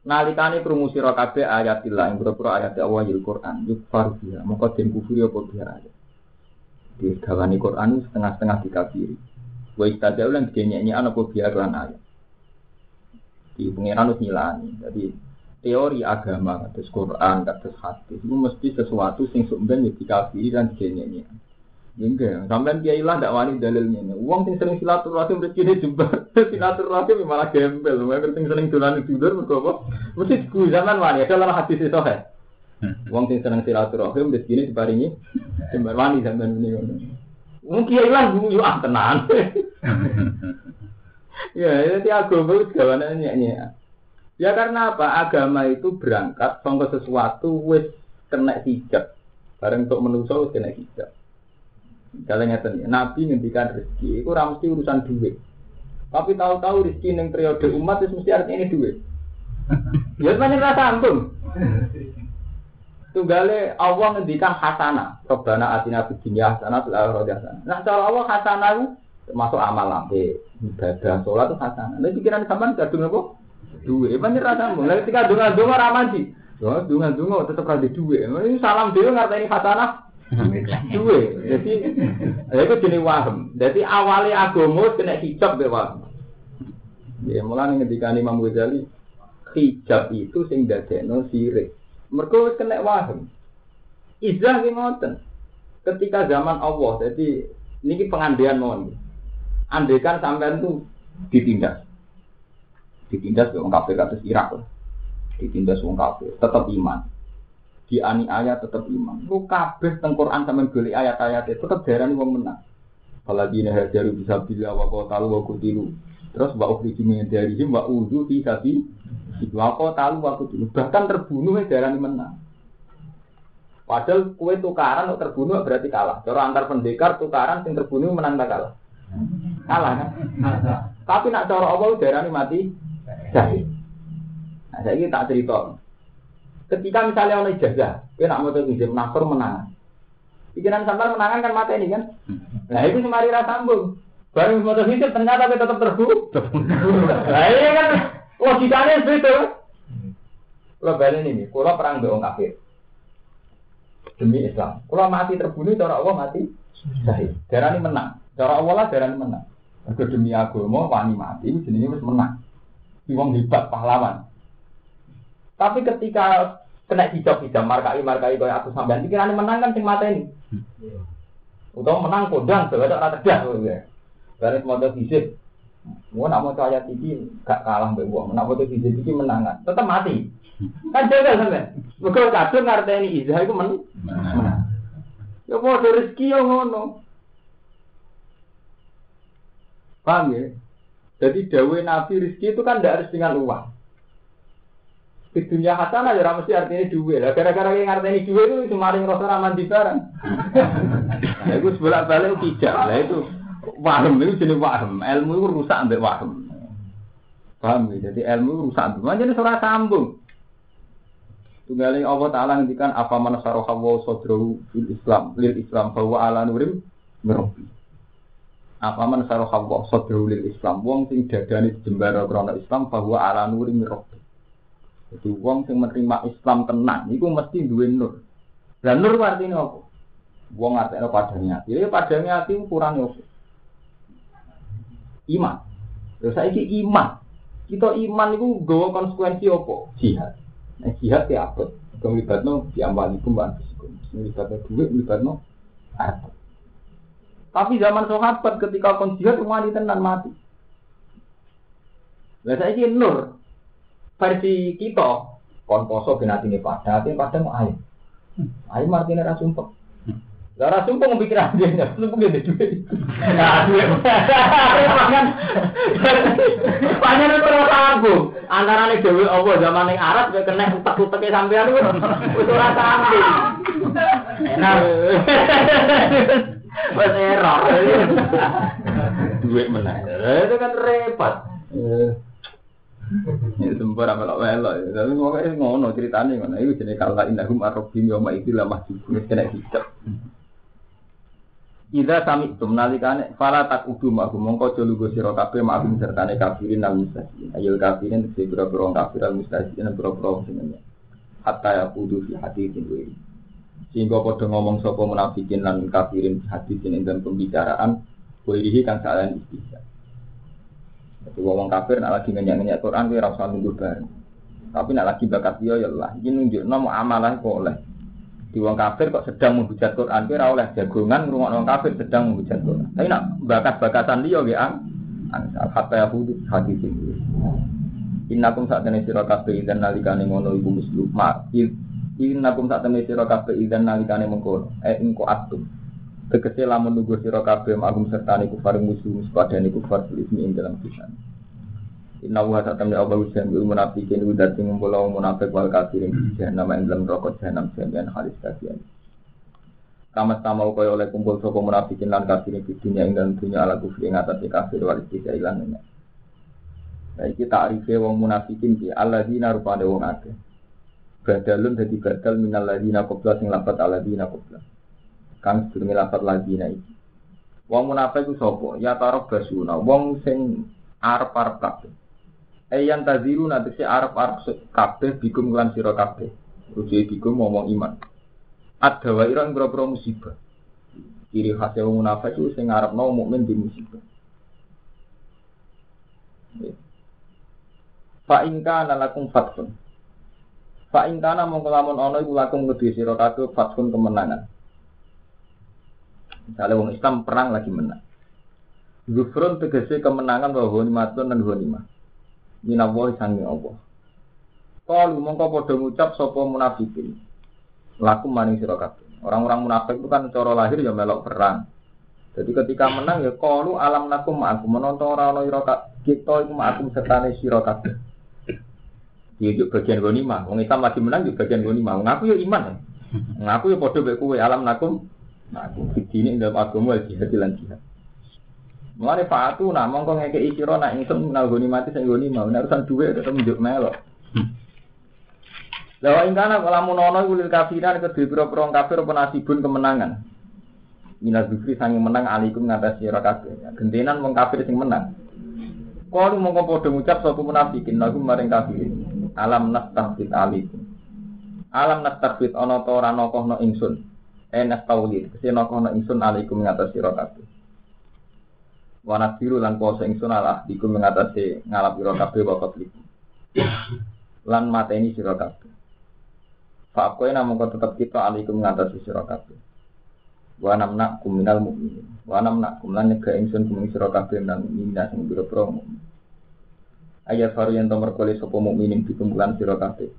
Nalikane krungu sira kabeh ayatillah ing pira ayat Allah yil Quran yukfar biha mongko den kufuri apa biha ayat. Di gawani Quran setengah-setengah dikafiri. Wa istajau lan dinyek-nyekan apa biha lan ayat. Di pangeran wis nyilani. Jadi teori agama kados Quran kados hadis itu mesti sesuatu sing sumben ya dikafiri dan dinyek Enggak, sampean kiai lah ndak wani dalilnya. Uang sing sering silaturahim rezeki jembar, silaturahim malah gembel. Wong sing sering dolan tidur mergo apa? Mesti ku zaman wani ada dalam hadis itu kan. Uang sing sering silaturahim rezeki diparingi jembar wani sampean ini ngono. Wong kiai lah guyu ah tenan. ya, itu agama wis gawane nyek Ya karena apa? Agama itu berangkat sangka sesuatu wis kena hijab. Bareng untuk menuso wis kena hijab. Kalau ngeten, Nabi ngendikan rezeki, itu mesti urusan duit. Tapi tahu-tahu rezeki yang periode umat itu mesti artinya ini duit. Ya banyak rasa ampun. Tunggale Allah ngendikan hasanah. Rabbana atina fid dunya hasanah fil akhirati hasanah. Nah, cara Allah hasanah itu termasuk amal lambe, ibadah, sholat itu hasanah. Nah, pikiran sampean kadung apa? Duit. Banyak rasa ampun. Lah ketika donga-donga ra manji. Donga-donga tetep ra duit. Ini salam dhewe ngarteni hasanah Duwe. Jadi itu jenis waham. Jadi awalnya agama kena hijab be waham. Ya mulai ketika Imam Ghazali hijab itu sing dadekno sirik. Mergo kena waham. Izah ki ngoten. Ketika zaman Allah, jadi ini pengandian mohon. Andekan sampean tuh ditindas. Ditindas wong kafir kados Irak. Ditindas wong kafir, tetap iman ayat tetap iman. Ku kabeh teng Quran sampean golek ayat-ayat itu tetap darani wong menang. Nih hajaru bisa bila wa talu wa kutilu. Terus wa ukhriju min darihim wa uzu fi sabi wa talu wa kutilu. Bahkan terbunuh darani menang. Padahal kue tukaran untuk terbunuh berarti kalah. Cara antar pendekar tukaran sing terbunuh menang tak kalah. Kalah kan? Tapi nak cara Allah darani mati syahid. Nah, saya tak cerita. Ketika misalnya oleh ijazah, dia nak mau izin menakor menang. Pikiran sampai menangan kan mata ini kan. Nah itu semari rasa sambung. Baru mau izin ternyata kita tetap terbu. Nah ini kan logikanya seperti Kalau balik ini, kalau perang dengan kafir demi Islam. Kalau mati terbunuh, cara Allah mati syahid. Darah ini menang. Cara Allah lah darah ini menang. Kalau demi agama, wani mati, jenisnya harus menang. Iwang hebat, pahlawan. Tapi ketika kena hijab hijab markai markai kaya aku sampean pikiran menang kan sing mata ini utama menang kodang sebab ada cerdas ya. Dari semua fisik. Mau nak mau ayat ini gak kalah mbak uang nak mau fisik ini menangan tetap mati. Kan jaga sampean. Mereka kadang ngerti ini izah itu men menang. Ya mau rezeki yang ngono paham ya? Jadi dawe nabi rezeki itu kan tidak harus dengan uang. Di dunia hasanah ya mesti artinya duit lah gara-gara yang artinya duit itu cuma rasa raman di barang nah itu sebelah balik tidak. Lah itu waham itu jenis waham ilmu itu rusak ambil waham paham ya? Jadi ilmu itu rusak ambil jadi surah sambung. Tunggalnya Allah Ta'ala ngendikan apa mana saroh hawa sodrohu fil Islam. Lil Islam bahwa ala nurim merobi apa mana saroh hawa sodrohu lil Islam wong sing dadani jembara krono Islam bahwa ala merobi jadi wong sing menerima Islam tenang itu mesti duwe nur. Dan nur artinya apa? Wong artinya padanya hati. Ya padanya hati ukuran apa? Iman. Terus saya iman. Kita iman itu gawa konsekuensi apa? Jihad. Nah, jihad ya apa? Melibatno diambali kumban fisikum. Melibatno duit, melibatno harta. Tapi zaman sahabat ketika kon jihad wanita tenan mati. Lah saya nur versi kita kon poso ben atine pada atine pada mau ayo ayo martine ra sumpek. Lah ra sumpek ngepikir aja ya sumpek gede duit nah pangan pangan itu ora sanggup antara nih dewi Allah zaman yang Arab gue kena utak utaknya sampean itu itu ora sanggup enak Wes error. Duit mana? Itu kan repot. Ya sempur apa lo melo. Tapi pokoknya ngono ceritanya ngono. Itu jenis kalau indahum arobim yoma itu lah masih kena hijab. Ida sami tum nalikane fala tak udu aku mongko aja lugu sira kabeh ma'hum sertane kafirin al mustasiin. Ayul kafirin tegese pira-pira kafir al mustasiin pira-pira sing Hatta ya kudu fi hati sing Sehingga padha ngomong sapa munafikin lan kafirin hadis ing dalam pembicaraan kuwi kan salah istihza. Jadi ngomong kafir nak lagi ngenyak-ngenyak Quran kuwi ora nunggu bareng. Tapi nak lagi bakat dia ya Allah, iki nunjukno amalah kok oleh di wong kafir kok sedang menghujat Quran kira oleh jagongan ngrungokno wong kafir sedang menghujat Quran. Tapi nak bakat-bakatan liya ge ang hatta ya hudud hadis ini. Saat ini sira kabeh dan nalikane ngono iku mislu ma Innakum saat ini sira kabeh dan nalikane mengkono eh engko atum. Tegese lamun nunggu sira kabeh magum serta niku faring musuh padane kufar ismi ing dalam kisan. Inna wa satam ya Allah ujian bil munafikin udah sing ngumpul munafik wal kafirin di ing dalam rokok jahanam jami'an halis kasihan. Kama sama kaya oleh kumpul sapa munafikin lan kafirin di dunia ing dalam dunia ala kufri ing atas kafir wal istisa ilangannya. Nah iki ta'rife wong munafikin ki alladzina rupane wong akeh. Badalun dadi badal minal ladzina qabla sing lafat alladzina qabla. Kang sedurunge lafat ladzina iki. Wong munafik ku sapa? Ya tarab basuna, wong sing arep-arep kabeh. Ayan taziru nanti si Arab kabeh bikum lan siro kabeh. Rujuk bikum ngomong iman. Ada wa irang berapa musibah. Ciri khas yang munafik itu sing mau mukmin di musibah. Fa ingka nalakum fatsun. Fa ingka na mongko lamun ana iku lakum ngedi sira kabeh fatsun kemenangan. Misalnya wong Islam perang lagi menang. Zufrun tegese kemenangan bahwa honimatun dan honimah minallahi sangi Allah. Kalu mongko padha ngucap sapa munafikin. Laku maning sira kabeh. Orang-orang munafik itu kan cara lahir ya melok perang. Jadi ketika menang ya kalu alam nakum aku menonton orang orang ira kita iku ma'akum sertane sira kabeh. Dia juga bagian ghanimah. Wong Islam lagi menang juga bagian ghanimah. Ngaku ya iman. Ngaku ya padha mek kowe alam nakum. Nah, aku ini dalam agama jihad lan jihad. Mulane fatu nak mongko ngekeki sira nak ingsun goni mati sing goni mau nek urusan dhuwit tetep njuk melok. Lawa ingkana kala munono iku lil kafiran kedhe pira-pira kafir apa nasibun kemenangan. Minaz zikri sange menang alikum ngatas sira kabeh. Gentenan wong kafir sing menang. Kalu mongko padha ngucap sapa munafikin lagu maring kafir. Alam nastahfid alikum. Alam nastahfid ana ta ora nokohno ingsun. Enak tauhid, kese nokohno ingsun alikum ngatas sira kabeh. Biru lan kuasa ingsun ala diku mengatasi ngalap ira kabeh wa qabliku. Lan mateni sira kabeh. Fa kowe namung kok tetep kita alaikum ngatasi sira kabeh. Wa namna kuminal mukminin. Wa namna kumlan nyega ingsun kuming sira kabeh nang minna sing biro-biro mukmin. Ayat faru yang tomar kole sopo mukminin dikumpulan sira kabeh.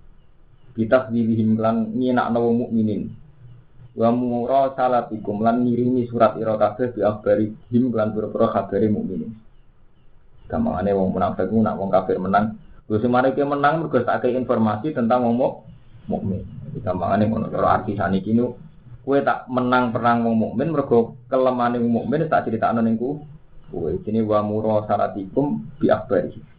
Kita dilihim lan nyenakno mukminin wa mura salatikum lan ngirimi surat ira kabeh bi akhbari him lan pira-pira kabare mukminin. Gamane wong munafik ku nak wong kafir menang, Gus mari ki menang mergo informasi tentang wong mukmin. Gampangane ngono cara arti saniki nu kowe tak menang perang wong mukmin mergo kelemane wong mukmin tak critakno ning ku kowe. Ini wa mura salatikum bi akhbari.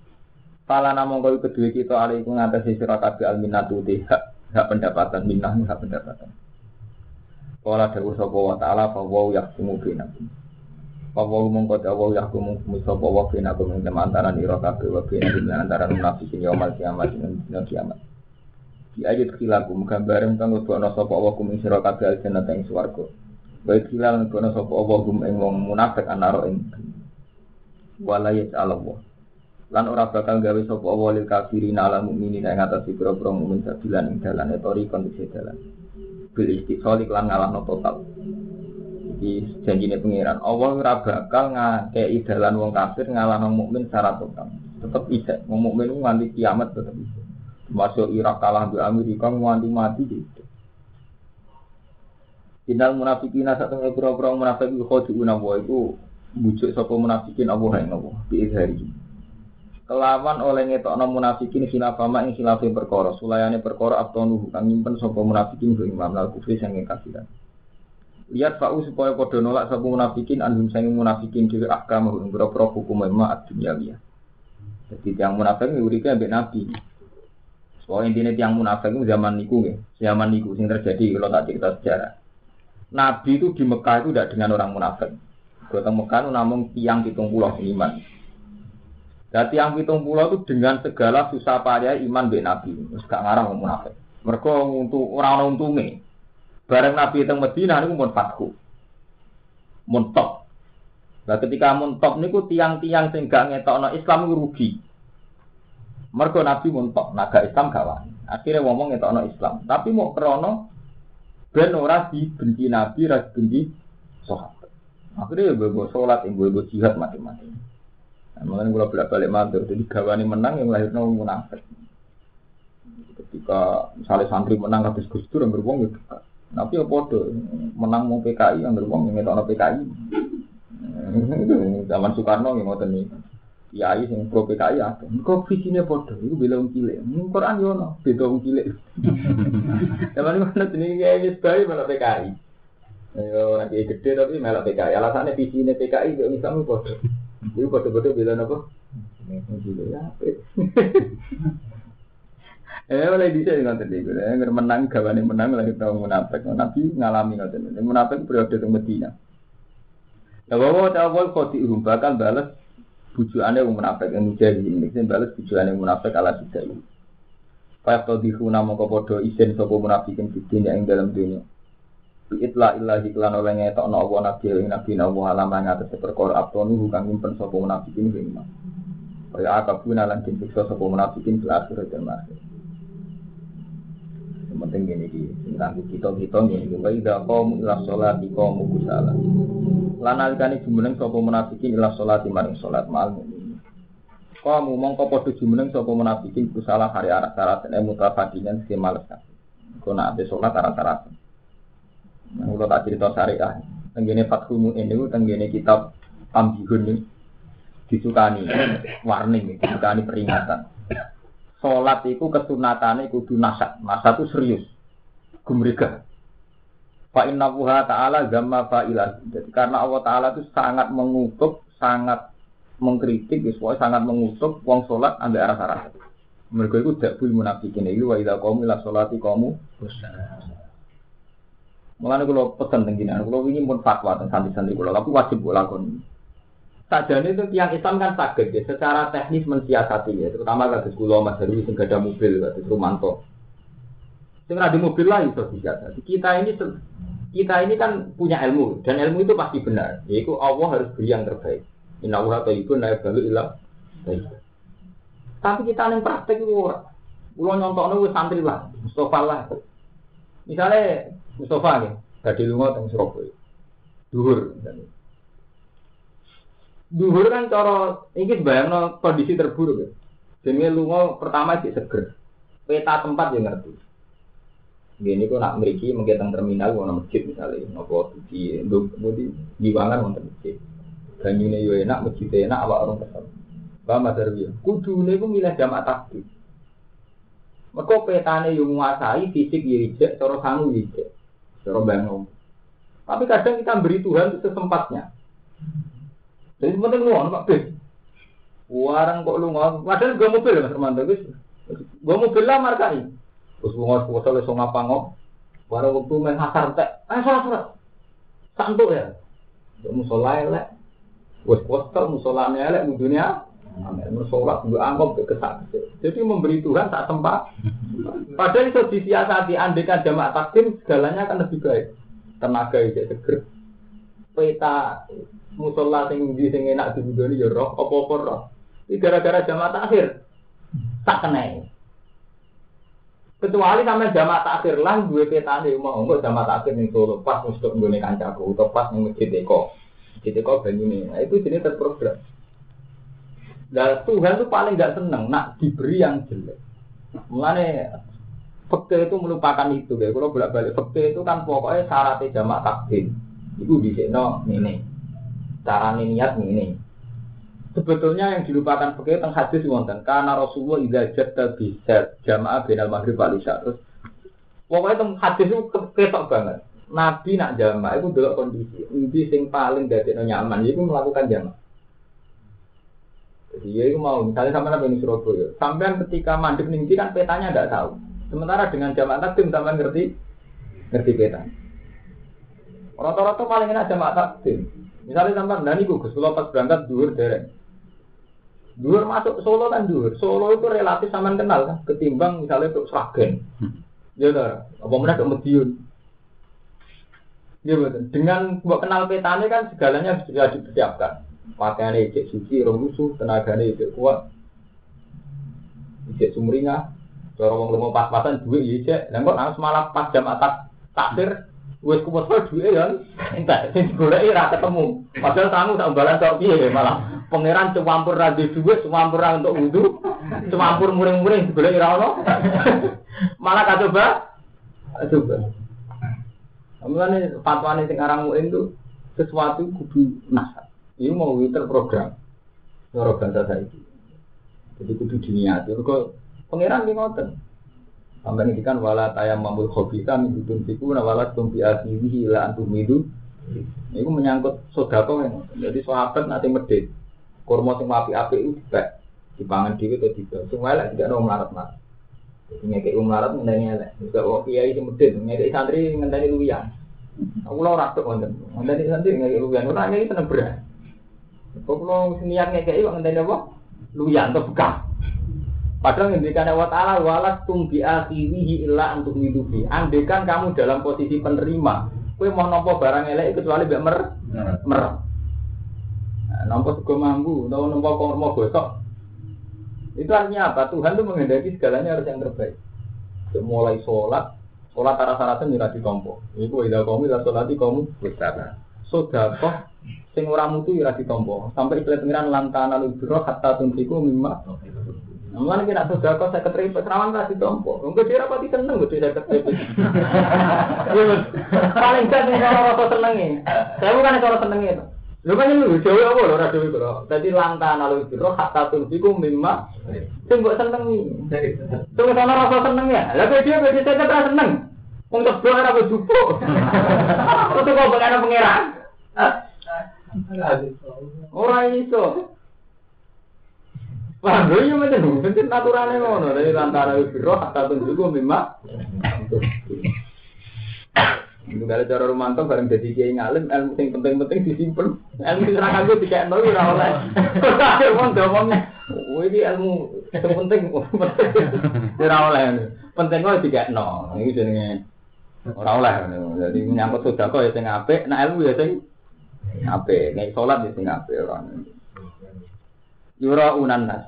Pala namung kowe kedue kita alaikum ngatasi sira kabeh alminatu hak hak pendapatan minah hak pendapatan. Kala dawu sapa wa ta'ala fa wa yahkumu bainakum. Fa wa mongko dawu yahkumu sapa wa bainakum ing antara ira kabeh wa bainakum antara munafikin yaumul kiamat ing dina kiamat. Di ayat khilakum gambaran kang lebono sapa wa kum ing sira kabeh aljannah ing swarga. Wa khilal lebono sapa wa munafik anaro ing wala ya'lamu. Lan ora bakal gawe sapa wa lil kafirin ala mukminin ing atas pira-pira mukmin sabilan ing dalane tori kondisi dalan bil istiqol iklan no total. Jadi janjine pangeran Allah ora bakal ngakei dalan wong kafir ngalahno mukmin secara total. Tetep bisa, wong mukmin nganti kiamat tetep bisa. Masuk Irak kalah di Amerika nganti mati gitu. Innal munafikina satu pura-pura munafik iku khodiuna wa iku bujuk sapa munafikin Allah ing Allah bi izhari kelawan oleh ngetokno munafikin khilafama ing khilafe perkara sulayane perkara abtonu kang nyimpen sapa munafikin ku imam lal kufri sange kafiran lihat fa'u supaya padha nolak sapa munafikin anhum sange munafikin dhewe ahkam ing pira-pira hukum ma ad-dunyawiyah jadi yang munafik uripe ambek nabi Soalnya intinya tiang munafik itu zaman niku ya, zaman niku sing terjadi kalau tak cerita sejarah. Nabi itu di Mekah itu tidak dengan orang munafik. Gotong Mekah itu namun tiang pitung pulau iman. Dan tiang pitung pulau itu dengan segala susah payah iman be Nabi. Terus gak ngarang ngomong munafik. Mereka untuk orang untungnya. Bareng Nabi itu Medina itu pun fatku. Muntok. Nah ketika muntok niku tiang-tiang sing gak ngetokno Islam rugi. Mergo Nabi muntok, naga Islam gak wani. Akhirnya ngomong ngetokno Islam. Tapi mau krono ben ora dibenci Nabi, ora dibenci sahabat. Akhirnya ya sholat, gue gue jihad mati-mati. Makanya gue bolak balik mantur, jadi gawani menang yang lahir nol munafik. Ketika misalnya santri menang habis Gus Dur yang beruang gitu. Tapi ya podo menang mau PKI yang beruang yang ngetokno PKI. Zaman Soekarno yang mau nih. Kiai sing pro PKI ada. Kok visine padha iku bela wong cilik. Ning Quran yo ono beda wong cilik. Zaman iku ana jenenge kiai wis bae malah PKI. Ayo nanti gede tapi malah PKI. Alasannya visine PKI yo Islam padha. Iku kata-kata bela apa? Eh, oleh bisa yang nonton di gue, yang menang, gawane menang, lagi tahu munafik, nabi ngalami nonton munafik periode ke Medina. Ya, bawa tahu bawa kau bakal balas bujuannya yang munafik, yang mujahid ini, yang balas bujuannya munafik, ala tidak ini. Pak Yakto di rumah, mau kau izin sopo munafik yang di dunia, yang dalam dunia. Itla illahi klan oleh ngetokno Allah nabi ing nabi Allah alam yang atas perkara abtonu kang nyimpen sapa munafikin ing iman. Kaya akabuna lan disiksa sapa munafikin di akhirat dan akhir yang penting gini di tentang kita kita gini wa idza qamu ila sholati qamu kusala. Lan alikane jumeneng sapa munafikin ila sholati maring salat mal mukmin qamu mongko padha jumeneng sapa munafikin kusala hari arah syarat ene mutafadinan sing males kono ate salat arah-arah Nah, kalau tak cerita syariah, tenggene Fathul Mu'in itu tenggene kitab Ambihun ini disukani warning, disukani peringatan. Sholat itu kesunatannya kudu nasat. Nasat itu serius. Gumrega. Fa inna wuha ta'ala gamma fa'ilah. Jadi karena Allah ta'ala itu sangat mengutuk, sangat mengkritik, ya, sangat mengutuk wong sholat ambil arah-arah. Mereka itu tidak boleh munafikin. Ini wa idha kamu ila sholati kamu. Mulanya kalau pesan tengginan, kalau ingin pun fatwa tentang santri-santri kalau, tapi wajib gue lakukan. Sajane itu tiang Islam kan sakit ya, secara teknis mensiasati ya, terutama kados kula Mas Heru sing mobil kados Rumanto. Sing ada mobil lah itu disiasati. Kita ini kita ini kan punya ilmu dan ilmu itu pasti benar. Yaitu Allah harus beri yang terbaik. Inna Allah taibun la Tapi kita yang praktek itu ora. Kulo nyontokno santri lah, Mustafa lah. Misalnya Mustafa nih, tadi lunga teng Surabaya. Duhur misalnya. Duhur kan cara ini bayangno kondisi terburuk ya. Jadi lunga pertama sih seger. Peta tempat yang ngerti. Gini kok nak meriki menggetang terminal mau masjid misalnya, nopo di di diwangan mau masjid. Ganyune yo enak, masjid enak, awak orang kesel. Bah Mas Arwi, kudu nih milih jamaah takbir. Mereka petane yang menguasai fisik ya cara sangu ijek, cara bangun. Tapi kadang kita beri Tuhan sesempatnya. Jadi penting lu Pak Bis. Warang kok lu ngomong, padahal gue mobil Mas Romanto. Gue mobil lah marka ini. Terus gue ngomong puasa le song apa ngop. Warang waktu main hasar tek. Eh salah salah. Santuk ya. Musola elek. Wes postal musolane elek dunia. Amin. Musola gue anggap kesak. Jadi memberi Tuhan tak tempat. Padahal itu disiasati andekan jamaah takdim segalanya akan lebih baik. Tenaga itu seger. Peta musola sing di sing enak dibudoni ya roh apa-apa roh. Iki gara-gara jamaah takhir. Tak kena. Kecuali sampai jamaah takhir lah gue petane mau enggak jamaah takhir ning Solo pas mesti nggone kancaku atau pas ning masjid Eko. Masjid Eko banyune. Nah, itu jenis terprogram. Nah, Tuhan tuh paling gak seneng nak diberi yang jelek. Mulane fakta itu melupakan itu ya. Kalau bolak balik fakta itu kan pokoknya syaratnya jamaah takdim. Itu di sini ini cara niat ini. Sebetulnya yang dilupakan pakai tentang hadis wonten karena Rasulullah idza jatta bisa jamaah binal maghrib wal isya terus pokoknya tentang hadis itu ketok banget. Nabi nak jamaah itu dulu kondisi ini sing paling dari nyaman itu melakukan jamaah. Jadi ya itu mau misalnya sampai nabi Surabaya, sampai ketika mandek nih kan petanya tidak tahu. Sementara dengan jamaah takdim sampai ngerti ngerti peta. Rata-rata paling enak jamaah takdim. Misalnya sampai dan Gus kula pas berangkat dhuwur derek. Dhuwur masuk Solo kan dhuwur. Solo itu relatif sampean kenal kan ketimbang misalnya untuk Sragen. Ya ta, apa meneh ke Medion. Ya betul. Dengan buat kenal petanya kan segalanya sudah dipersiapkan. Pakaiannya cek suci, rong lusuh, tenaganya cek kuat, cek sumringah, cara wong lemo pas-pasan duit ya cek. Dan kok malah pas jam atas takdir, wes kumpul duit ya, entah, sing digoleki ra ketemu. Padahal tamu tak balas tok piye malah pangeran cuwampur ra duwe duit, cuwampur ra untuk wudu, cuwampur muring-muring digoleki ra ono. malah kacoba, coba. Mulane fatwane sing aran muin itu sesuatu kudu nasab. Ini mau terprogram. Cara bahasa saiki. Jadi kudu diniati. Kok pangeran ki ngoten. Sampai ini kan wala tayam mamul khobisa min dudun fiku na wala tumpi asihi ila antum itu. Ini menyangkut sodako yang Jadi sahabat nanti medit. Kurma sing api-api itu dibak. Dipangan dhewe atau tidak. Semua elek tidak ada melarat-melarat. Jadi ngekei melarat ngenteni elek. Juga kok kiai sing medit, ngekei santri ngenteni luwian. Aku lo ora tok wonten. Ngenteni santri ngekei luwian. Ora ngekei seneng beras. Kok lo niat ngekei kok ngenteni apa? Luwian atau bekas. Padahal ngendikan Allah Ta'ala walas tumbi akhirihi illa untuk hidupi. Andekan kamu dalam posisi penerima, kue mau nompo barang elek kecuali biar mer mer. Nah, nompo sego mambu, atau nompo kormo gosok. Itu artinya apa? Tuhan itu menghendaki segalanya harus yang terbaik. Mulai sholat, sholat arah syaratan nyurah di tompo. Iku ida kamu ida sholat di kamu bersama. Sodakoh sing ora mutu ira ditompo. Sampai istilah pengiran lantana lubiro hatta tuntiku mimma Mulane kira kok saya keterima serawan ra ditompo. Engko dia rapati seneng gede saya keterima. Paling gak nek ora rasa senenge. Saya bukan cara senenge itu. Lu kan lu dewe apa lho ora dewe kok. Dadi lantan alu biro hatta tunjiku mimma sing mbok senengi. Tunggu sana rasa seneng ya. Lah kok dia beda saya ora seneng. Wong tebel ora kok jupo. Terus kok bakal pangeran. Ora iso. Wah, lho iya macam itu, naturalnya ngono, dari antara biro hatta tunjuku mimma. Itu dari cara romanto bareng jadi kiai ngalim, ilmu sing penting-penting disimpen. Ilmu sing serang aku tiga nol ora oleh. Ada wong ngomong, "Oh, ini ilmu sing penting." Ora oleh. Penting kok tiga nol. Iki jenenge ora oleh. Jadi menyangkut sedekah ya sing apik, nek ilmu ya sing apik, nek salat ya sing apik ora. Yura unan nas.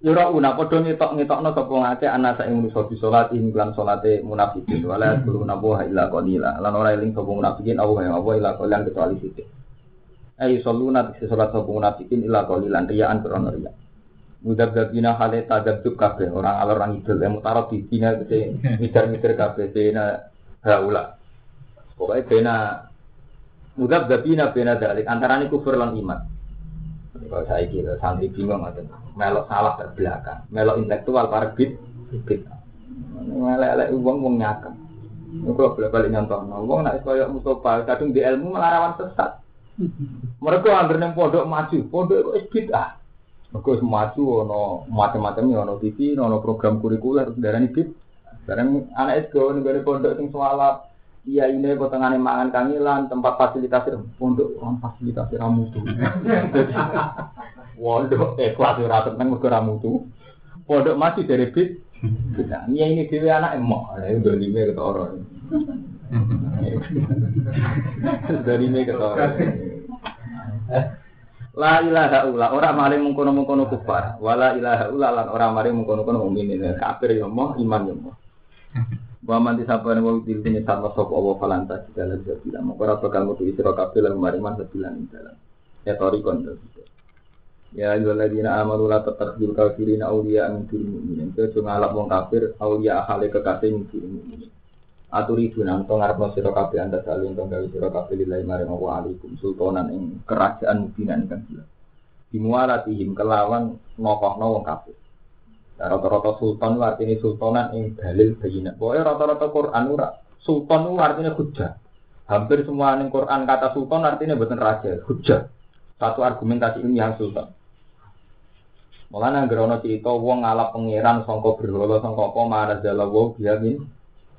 Yura una padha ngetok ngetokno sapa ngake ana sak manusa di salat ing lan salate munafikin wala kulo nabuha illa qalila lan ora eling sapa munafikin awu ya apa illa qalilan kecuali sithik. Ayo saluna di salat sapa munafikin illa qalilan riyaan krono riya. Mudab dabina hale tadabdub kabeh orang alor orang idul mutarab di bina kese mitar-mitar kabeh bena haula. Pokoknya bena mudab dabina bena dalik antarane kufur lan iman. Kalau saya kira santri bingung atau melok salah terbelakang, melok intelektual para bit. Melek-melek uang uang nyakam. Kalau boleh balik nyontoh, uang nak kaya Mustafa, kadung di ilmu melarawan sesat. Mereka hampir neng pondok maju, pondok itu bid'ah. Mereka maju, ono macam-macamnya, ono TV, ono program kurikuler, darah ini bid. Sekarang anak itu nih pondok sing soalap, Iya ini potongan mangan kangilan, tempat fasilitasi pondok orang fasilitasi ramu tuh. Pondok eh kelas ora seneng mergo ramu tuh. Pondok masih dari bit. Nah, iya ini dewe anak emok, udah lima ke orang. Sudah lima ke orang. La ilaha illa ora mari mungkono-mungkono kufar, wala ilaha illa lan ora mari mungkono-mungkono mukmin. Kafir yo moh, iman yo moh. Wa man disapane wong dil dene sama sapa Allah falanta segala sabila. Moko ora bakal metu isra kabeh lan mariman sabilan ing dalan. Ya tori kon Ya ayyuhalladzina amanu la tattakhidul kafirina awliya min dunil mu'minin. Kejo ngalap wong kafir awliya ahale kekasih min dunil mu'minin. Aturi dunang to ngarepno sira kabeh anda saling to gawe sira kabeh lillahi maring Allah alaikum sultanan ing kerajaan mubinan kan jelas. Dimualatihim kelawan nokohno wong kafir. Rata-rata sultan itu artinya sultanan yang dalil bayinat. Pokoknya rata-rata Quran ora. Sultan itu artinya hujah. Hampir semua yang Quran kata sultan artinya bukan raja, hujah. Satu argumentasi ini yang sultan. Mulanya gerono cerita wong ngalap pangeran songko berhala songko apa mana jala wow dia min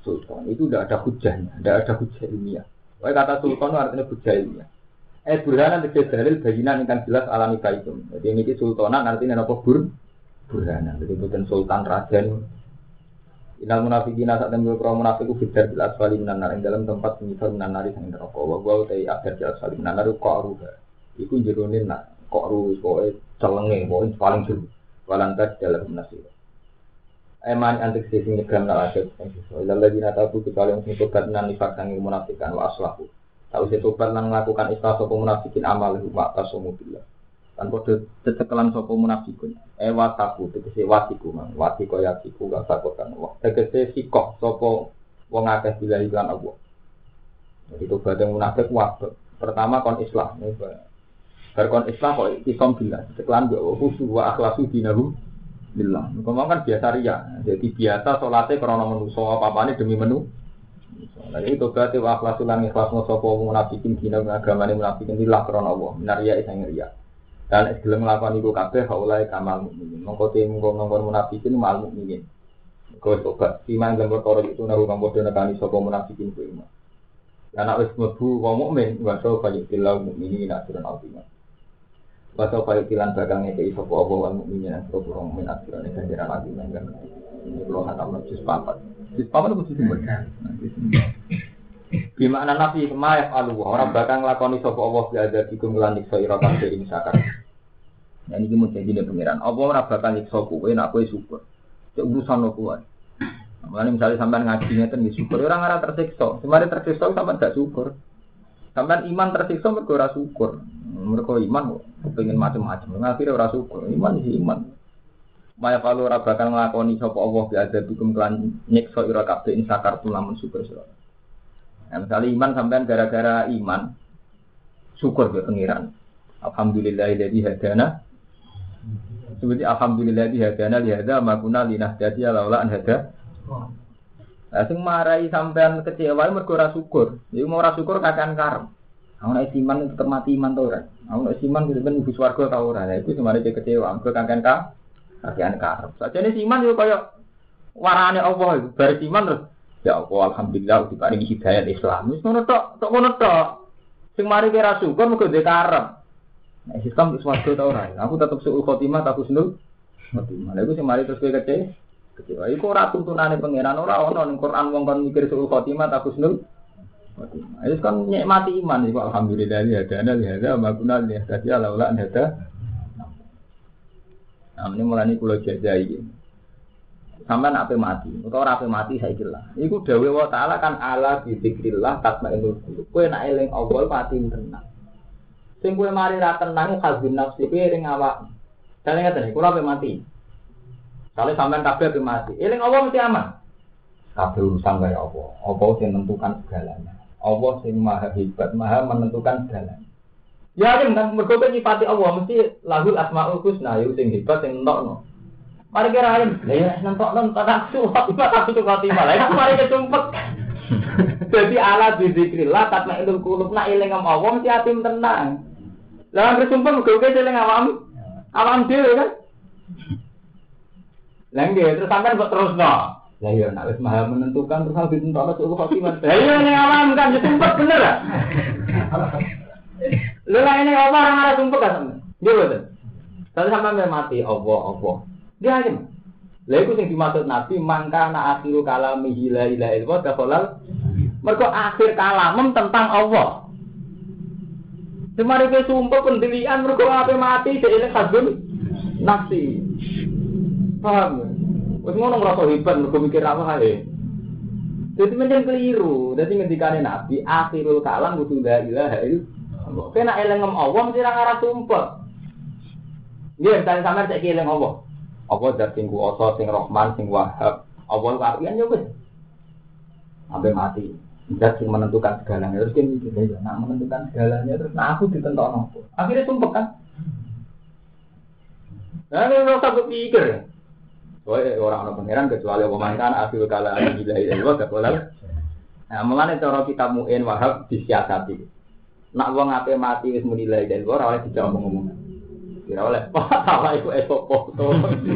sultan. Itu tidak ada hujahnya, tidak ada hujah ilmiah. Wae kata sultan artinya bujailiyah. Eh burhanan tegese dalil bayinan ingkang jelas alami baitum. Jadi ini sultanan artinya apa burhanan. Jadi bukan sultan raden. Inal munafikin saat temui pro munafik ku fidar bil asfali ing dalam tempat pengisar minan nari sang neraka. Wa gua utai akhir bil asfali minan nar kok ruha. Iku jerone nak kok ru pokoke celenge pokoke paling jero. Walantas dalam nasib. Eman antik sisi nyegam nak asyik. Ilal lagi nata tu kecuali yang sing tobat nan sangi munafikan wa aslahu. Tahu saya tobat lan melakukan ikhlas sopo munafikin amal wa tasomu billah. Kan podo cecekelan sopo munafikun. Eh wataku tegese watiku man. Wati kaya gak sakotan. Tegese sikok sopo wong akeh bila iklan Allah. Jadi tobat yang munafik waktu. Pertama kon islah. Bar kon islah kok isom billah. Cecekelan gak khusu wa akhlasu dinahu billah. Ngomong kan biasa ria. Jadi biasa sholatnya karena menuso apa-apa ini demi menu. Nah ini tobat wa akhlasul lan ikhlas sapa munafikin dina agamane munafikin lillah krana Allah minaria isang riya. Dan gelem nglakoni iku kabeh haulai kamal mukminin. Mongko te mongko nongkon munafikin mal mukminin. Kau tobat iman dan perkara itu nahu kang padha nekani sapa munafikin ku iman. Lan nek wis mlebu wong mukmin wa sa fa yutillahu mukminin aturan azimah. Wa sa fa yutilan bakal ngekei sapa Allah wal mukminin sapa wong mukmin aturan ganjaran azimah. Ini kalau hatam juz papat. Juz papat itu juz Gimana nabi kemayaf alu orang bakal ngelakoni sopo Allah bi ada dikum lan nyiksa ira kabeh ing sakar. Nah ini mau jadi nih pangeran. Allah ora bakal nyiksa kowe nek kowe syukur. Cek urusan lo kuwi. Mulane misalnya sampean ngaji ngeten nggih syukur ora ngara tersiksa. Semare tersiksa sampean gak syukur. Sampean iman tersiksa mergo ora syukur. Mergo iman kepengin macam-macam. Akhirnya ora syukur. Iman sih iman. Maya kalau ora bakal nglakoni sapa Allah ada bikum kelan nyiksa ira kabeh ing sakar lamun syukur sira. Nah, misalnya iman sampean gara-gara iman syukur ke pengiran. Alhamdulillahilladzi hadana. Seperti alhamdulillah di hadana li hada ma kunna linahdati laula an hada. Lah sing marai sampean kecewa mergo ora syukur. Iku mau ora syukur kakan karep. Aku nek iman tetep mati iman to ora. Aku nek iman kudu ben ibu swarga ta ora. Lah iku semare kecewa mergo kakan ka kakan karep. Sajane iman yo kaya warane Allah iku bar iman terus Ya Allah, alhamdulillah diparingi hidayat Islam. Wis ngono tok, tok ngono tok. Sing mari kira syukur mergo dhek karep. Nek sistem wis swarga ta ora. Aku tetep suul khotimah tak husnul khotimah. Lha iku mari terus kowe kece. Kecewa iku ora tuntunane pangeran ora ono ning Quran wong kon mikir suul khotimah tak husnul khotimah. Itu kan nikmati iman iku alhamdulillah ya dana ya ada maguna ya tadi laula ada. Nah, ini mulai kula jajai sampean ape mati utawa ape mati saya kira iku dawe wa taala kan ala bi zikrillah tatmainul qulub kowe nek eling Allah mati tenang sing kowe mari ra tenang kalbun nafsi kowe ring awak kalian ngeten kula ape mati kalau sampean kabeh ape mati eling Allah mesti aman kabeh urusan kaya apa apa sing menentukan segalanya Allah sing maha hebat maha menentukan segalanya Ya kan, mergo nyifati Allah mesti lahul asmaul husna, yo sing hebat sing entokno. Mari kira alim, ya nentok nentok tak suap, tak suap khotimah. Lah itu mari kesumpet. Jadi ala bizikrillah tatma ilul kulub nak sama Allah mesti atim tenang. Lah anggere sumpah muga-muga eling awam. Awam dhewe kan. Lah nggih terus sampean kok terus no. Lah iya nek wis maha menentukan terus harus ditentok suul khotimah. Lah iya ning awam kan sumpet bener lah. Lha ini apa orang arah sumpah kan? Nggih boten. Tapi sampean mati Allah Allah. Dia aja. Lha iku sing dimaksud Nabi mangka na akhiru kalamihi la ilaha illallah dakhalal mergo akhir kalamem tentang Allah. Semari ke sumpah pendirian mergo ape mati dhek hasbun nafsi. Paham? Wis ngono ngrasa hebat mergo mikir apa ae. Jadi menjadi keliru. Jadi ngendikane Nabi akhirul kalam kudu la ilaha illallah. Kena elengem Allah mesti ra sumpah. Nggih, misalnya sampean cek eling Allah. apa zat sing kuwasa sing Rahman sing Wahab apa kapian yo wis sampai mati zat sing menentukan segalanya terus kan mikir ya nah menentukan segalanya terus nah aku ditentokno akhirnya sumpah kan nah ini rasa berpikir Soalnya orang-orang pangeran kecuali pemangkan akhir kala gila itu gak boleh. Nah, mulane cara kita muin wahab disiasati. Nak wong ape mati wis menilai dan ora oleh dijawab ngomong. Kira oleh Pak salah iku esok foto.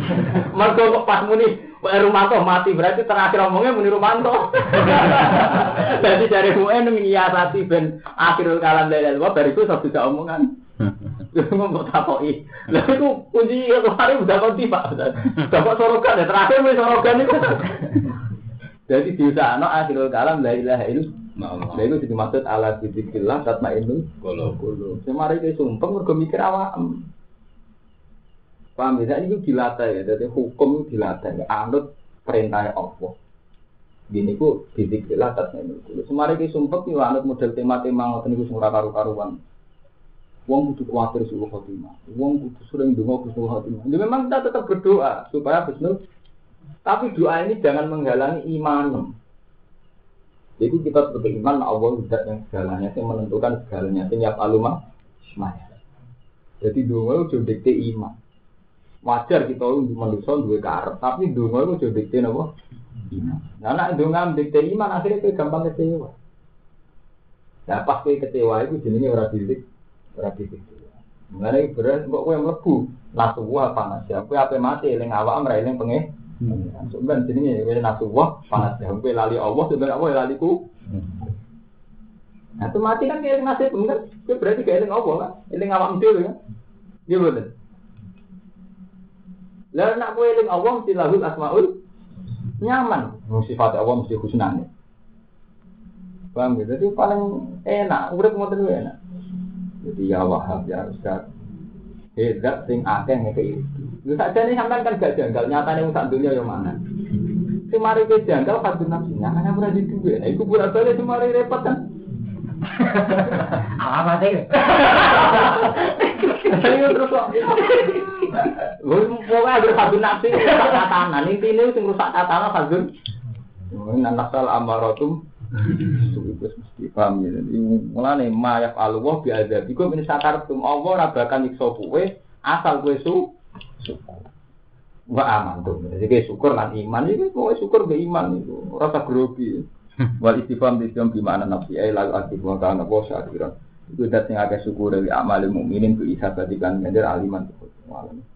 Mergo kok pas muni Rumanto mati berarti terakhir omongnya muni Rumanto. Jadi dari UN menyiasati ben akhirul kalam dari luar bariku sok bisa omongan. Ngomong takoki. Lah iku kunci kemarin udah konti Pak. Dapat sorogan ya terakhir wis sorogan itu. Jadi diusahano akhirul kalam la ilaha illallah. Lah itu dimaksud ala dzikrillah tatmainnul Kalau kulo. Semari ke sumpah mergo mikir awam. Paham ya? Ini dilatih ya. Jadi hukum itu dilatih. Anut perintah Allah. Gini ku dzikrillah tatmainnul kulo. Semari ke sumpah itu anut model tema-tema ngoten niku sing karu-karuan. Wong kudu kuatir suruh khotimah. Wong kudu sering donga Husnul khotimah. Ya memang kita tetap berdoa supaya Husnul. Tapi doa ini jangan menghalangi iman. Jadi kita sebagai iman Allah tidak yang segalanya, yang menentukan segalanya. Yang alumah. Jadi donga itu dikte iman. Wajar kita manusia dua karep, tapi donga itu dikte apa? Iman. Nah, nak donga dikte iman akhirnya kita gampang kecewa. Nah, pas kowe kecewa itu jenenge ora didik, ora didik. Mengenai beras kok kowe mlebu, nasuwa panas ya. Kowe ape mati eling awak ora eling pengen. Sebenarnya jenenge kowe nasuwa panas ya. Kowe lali Allah sebenarnya Allah lali ku. Nah, itu mati kan kayak nasib bener. Kowe berarti kayak eling Allah kan. Eling awak dhewe kan. Iya bener. Lah nak kowe eling Allah mesti lahul asmaul nyaman. Sifat Allah mesti husnane. Paham gitu? Jadi paling enak, urip ngoten kuwi enak. Jadi ya Wahab ya Ustaz. Hedat sing akeh ngeke itu. Lu saja nih sampean kan gak janggal, nyatane wong sak dunya yo mana. Sing mari ke janggal kadung nafsunya, ana ora di duwe. Nah iku pura balik sing mari repot kan. Apa sih? Ayo terus kok. Wong pokoke agar kadung nafsu rusak tatanan. Intine sing rusak tatanan kadung. Nang nasal amaratum itu mesti paham ya. Mulane mayaf Allah bi azabikum min sakartum Allah ora bakal nyiksa kowe asal kowe su. Wa aman tuh. Jadi syukur lan iman itu kowe syukur be iman itu. Ora grogi. Wal istifham di sini gimana nafsi ai lalu aktif wa kana wa syakiran. Itu dat sing akeh syukur dari amal mukminin ku isabatikan ngender aliman. Wallahi.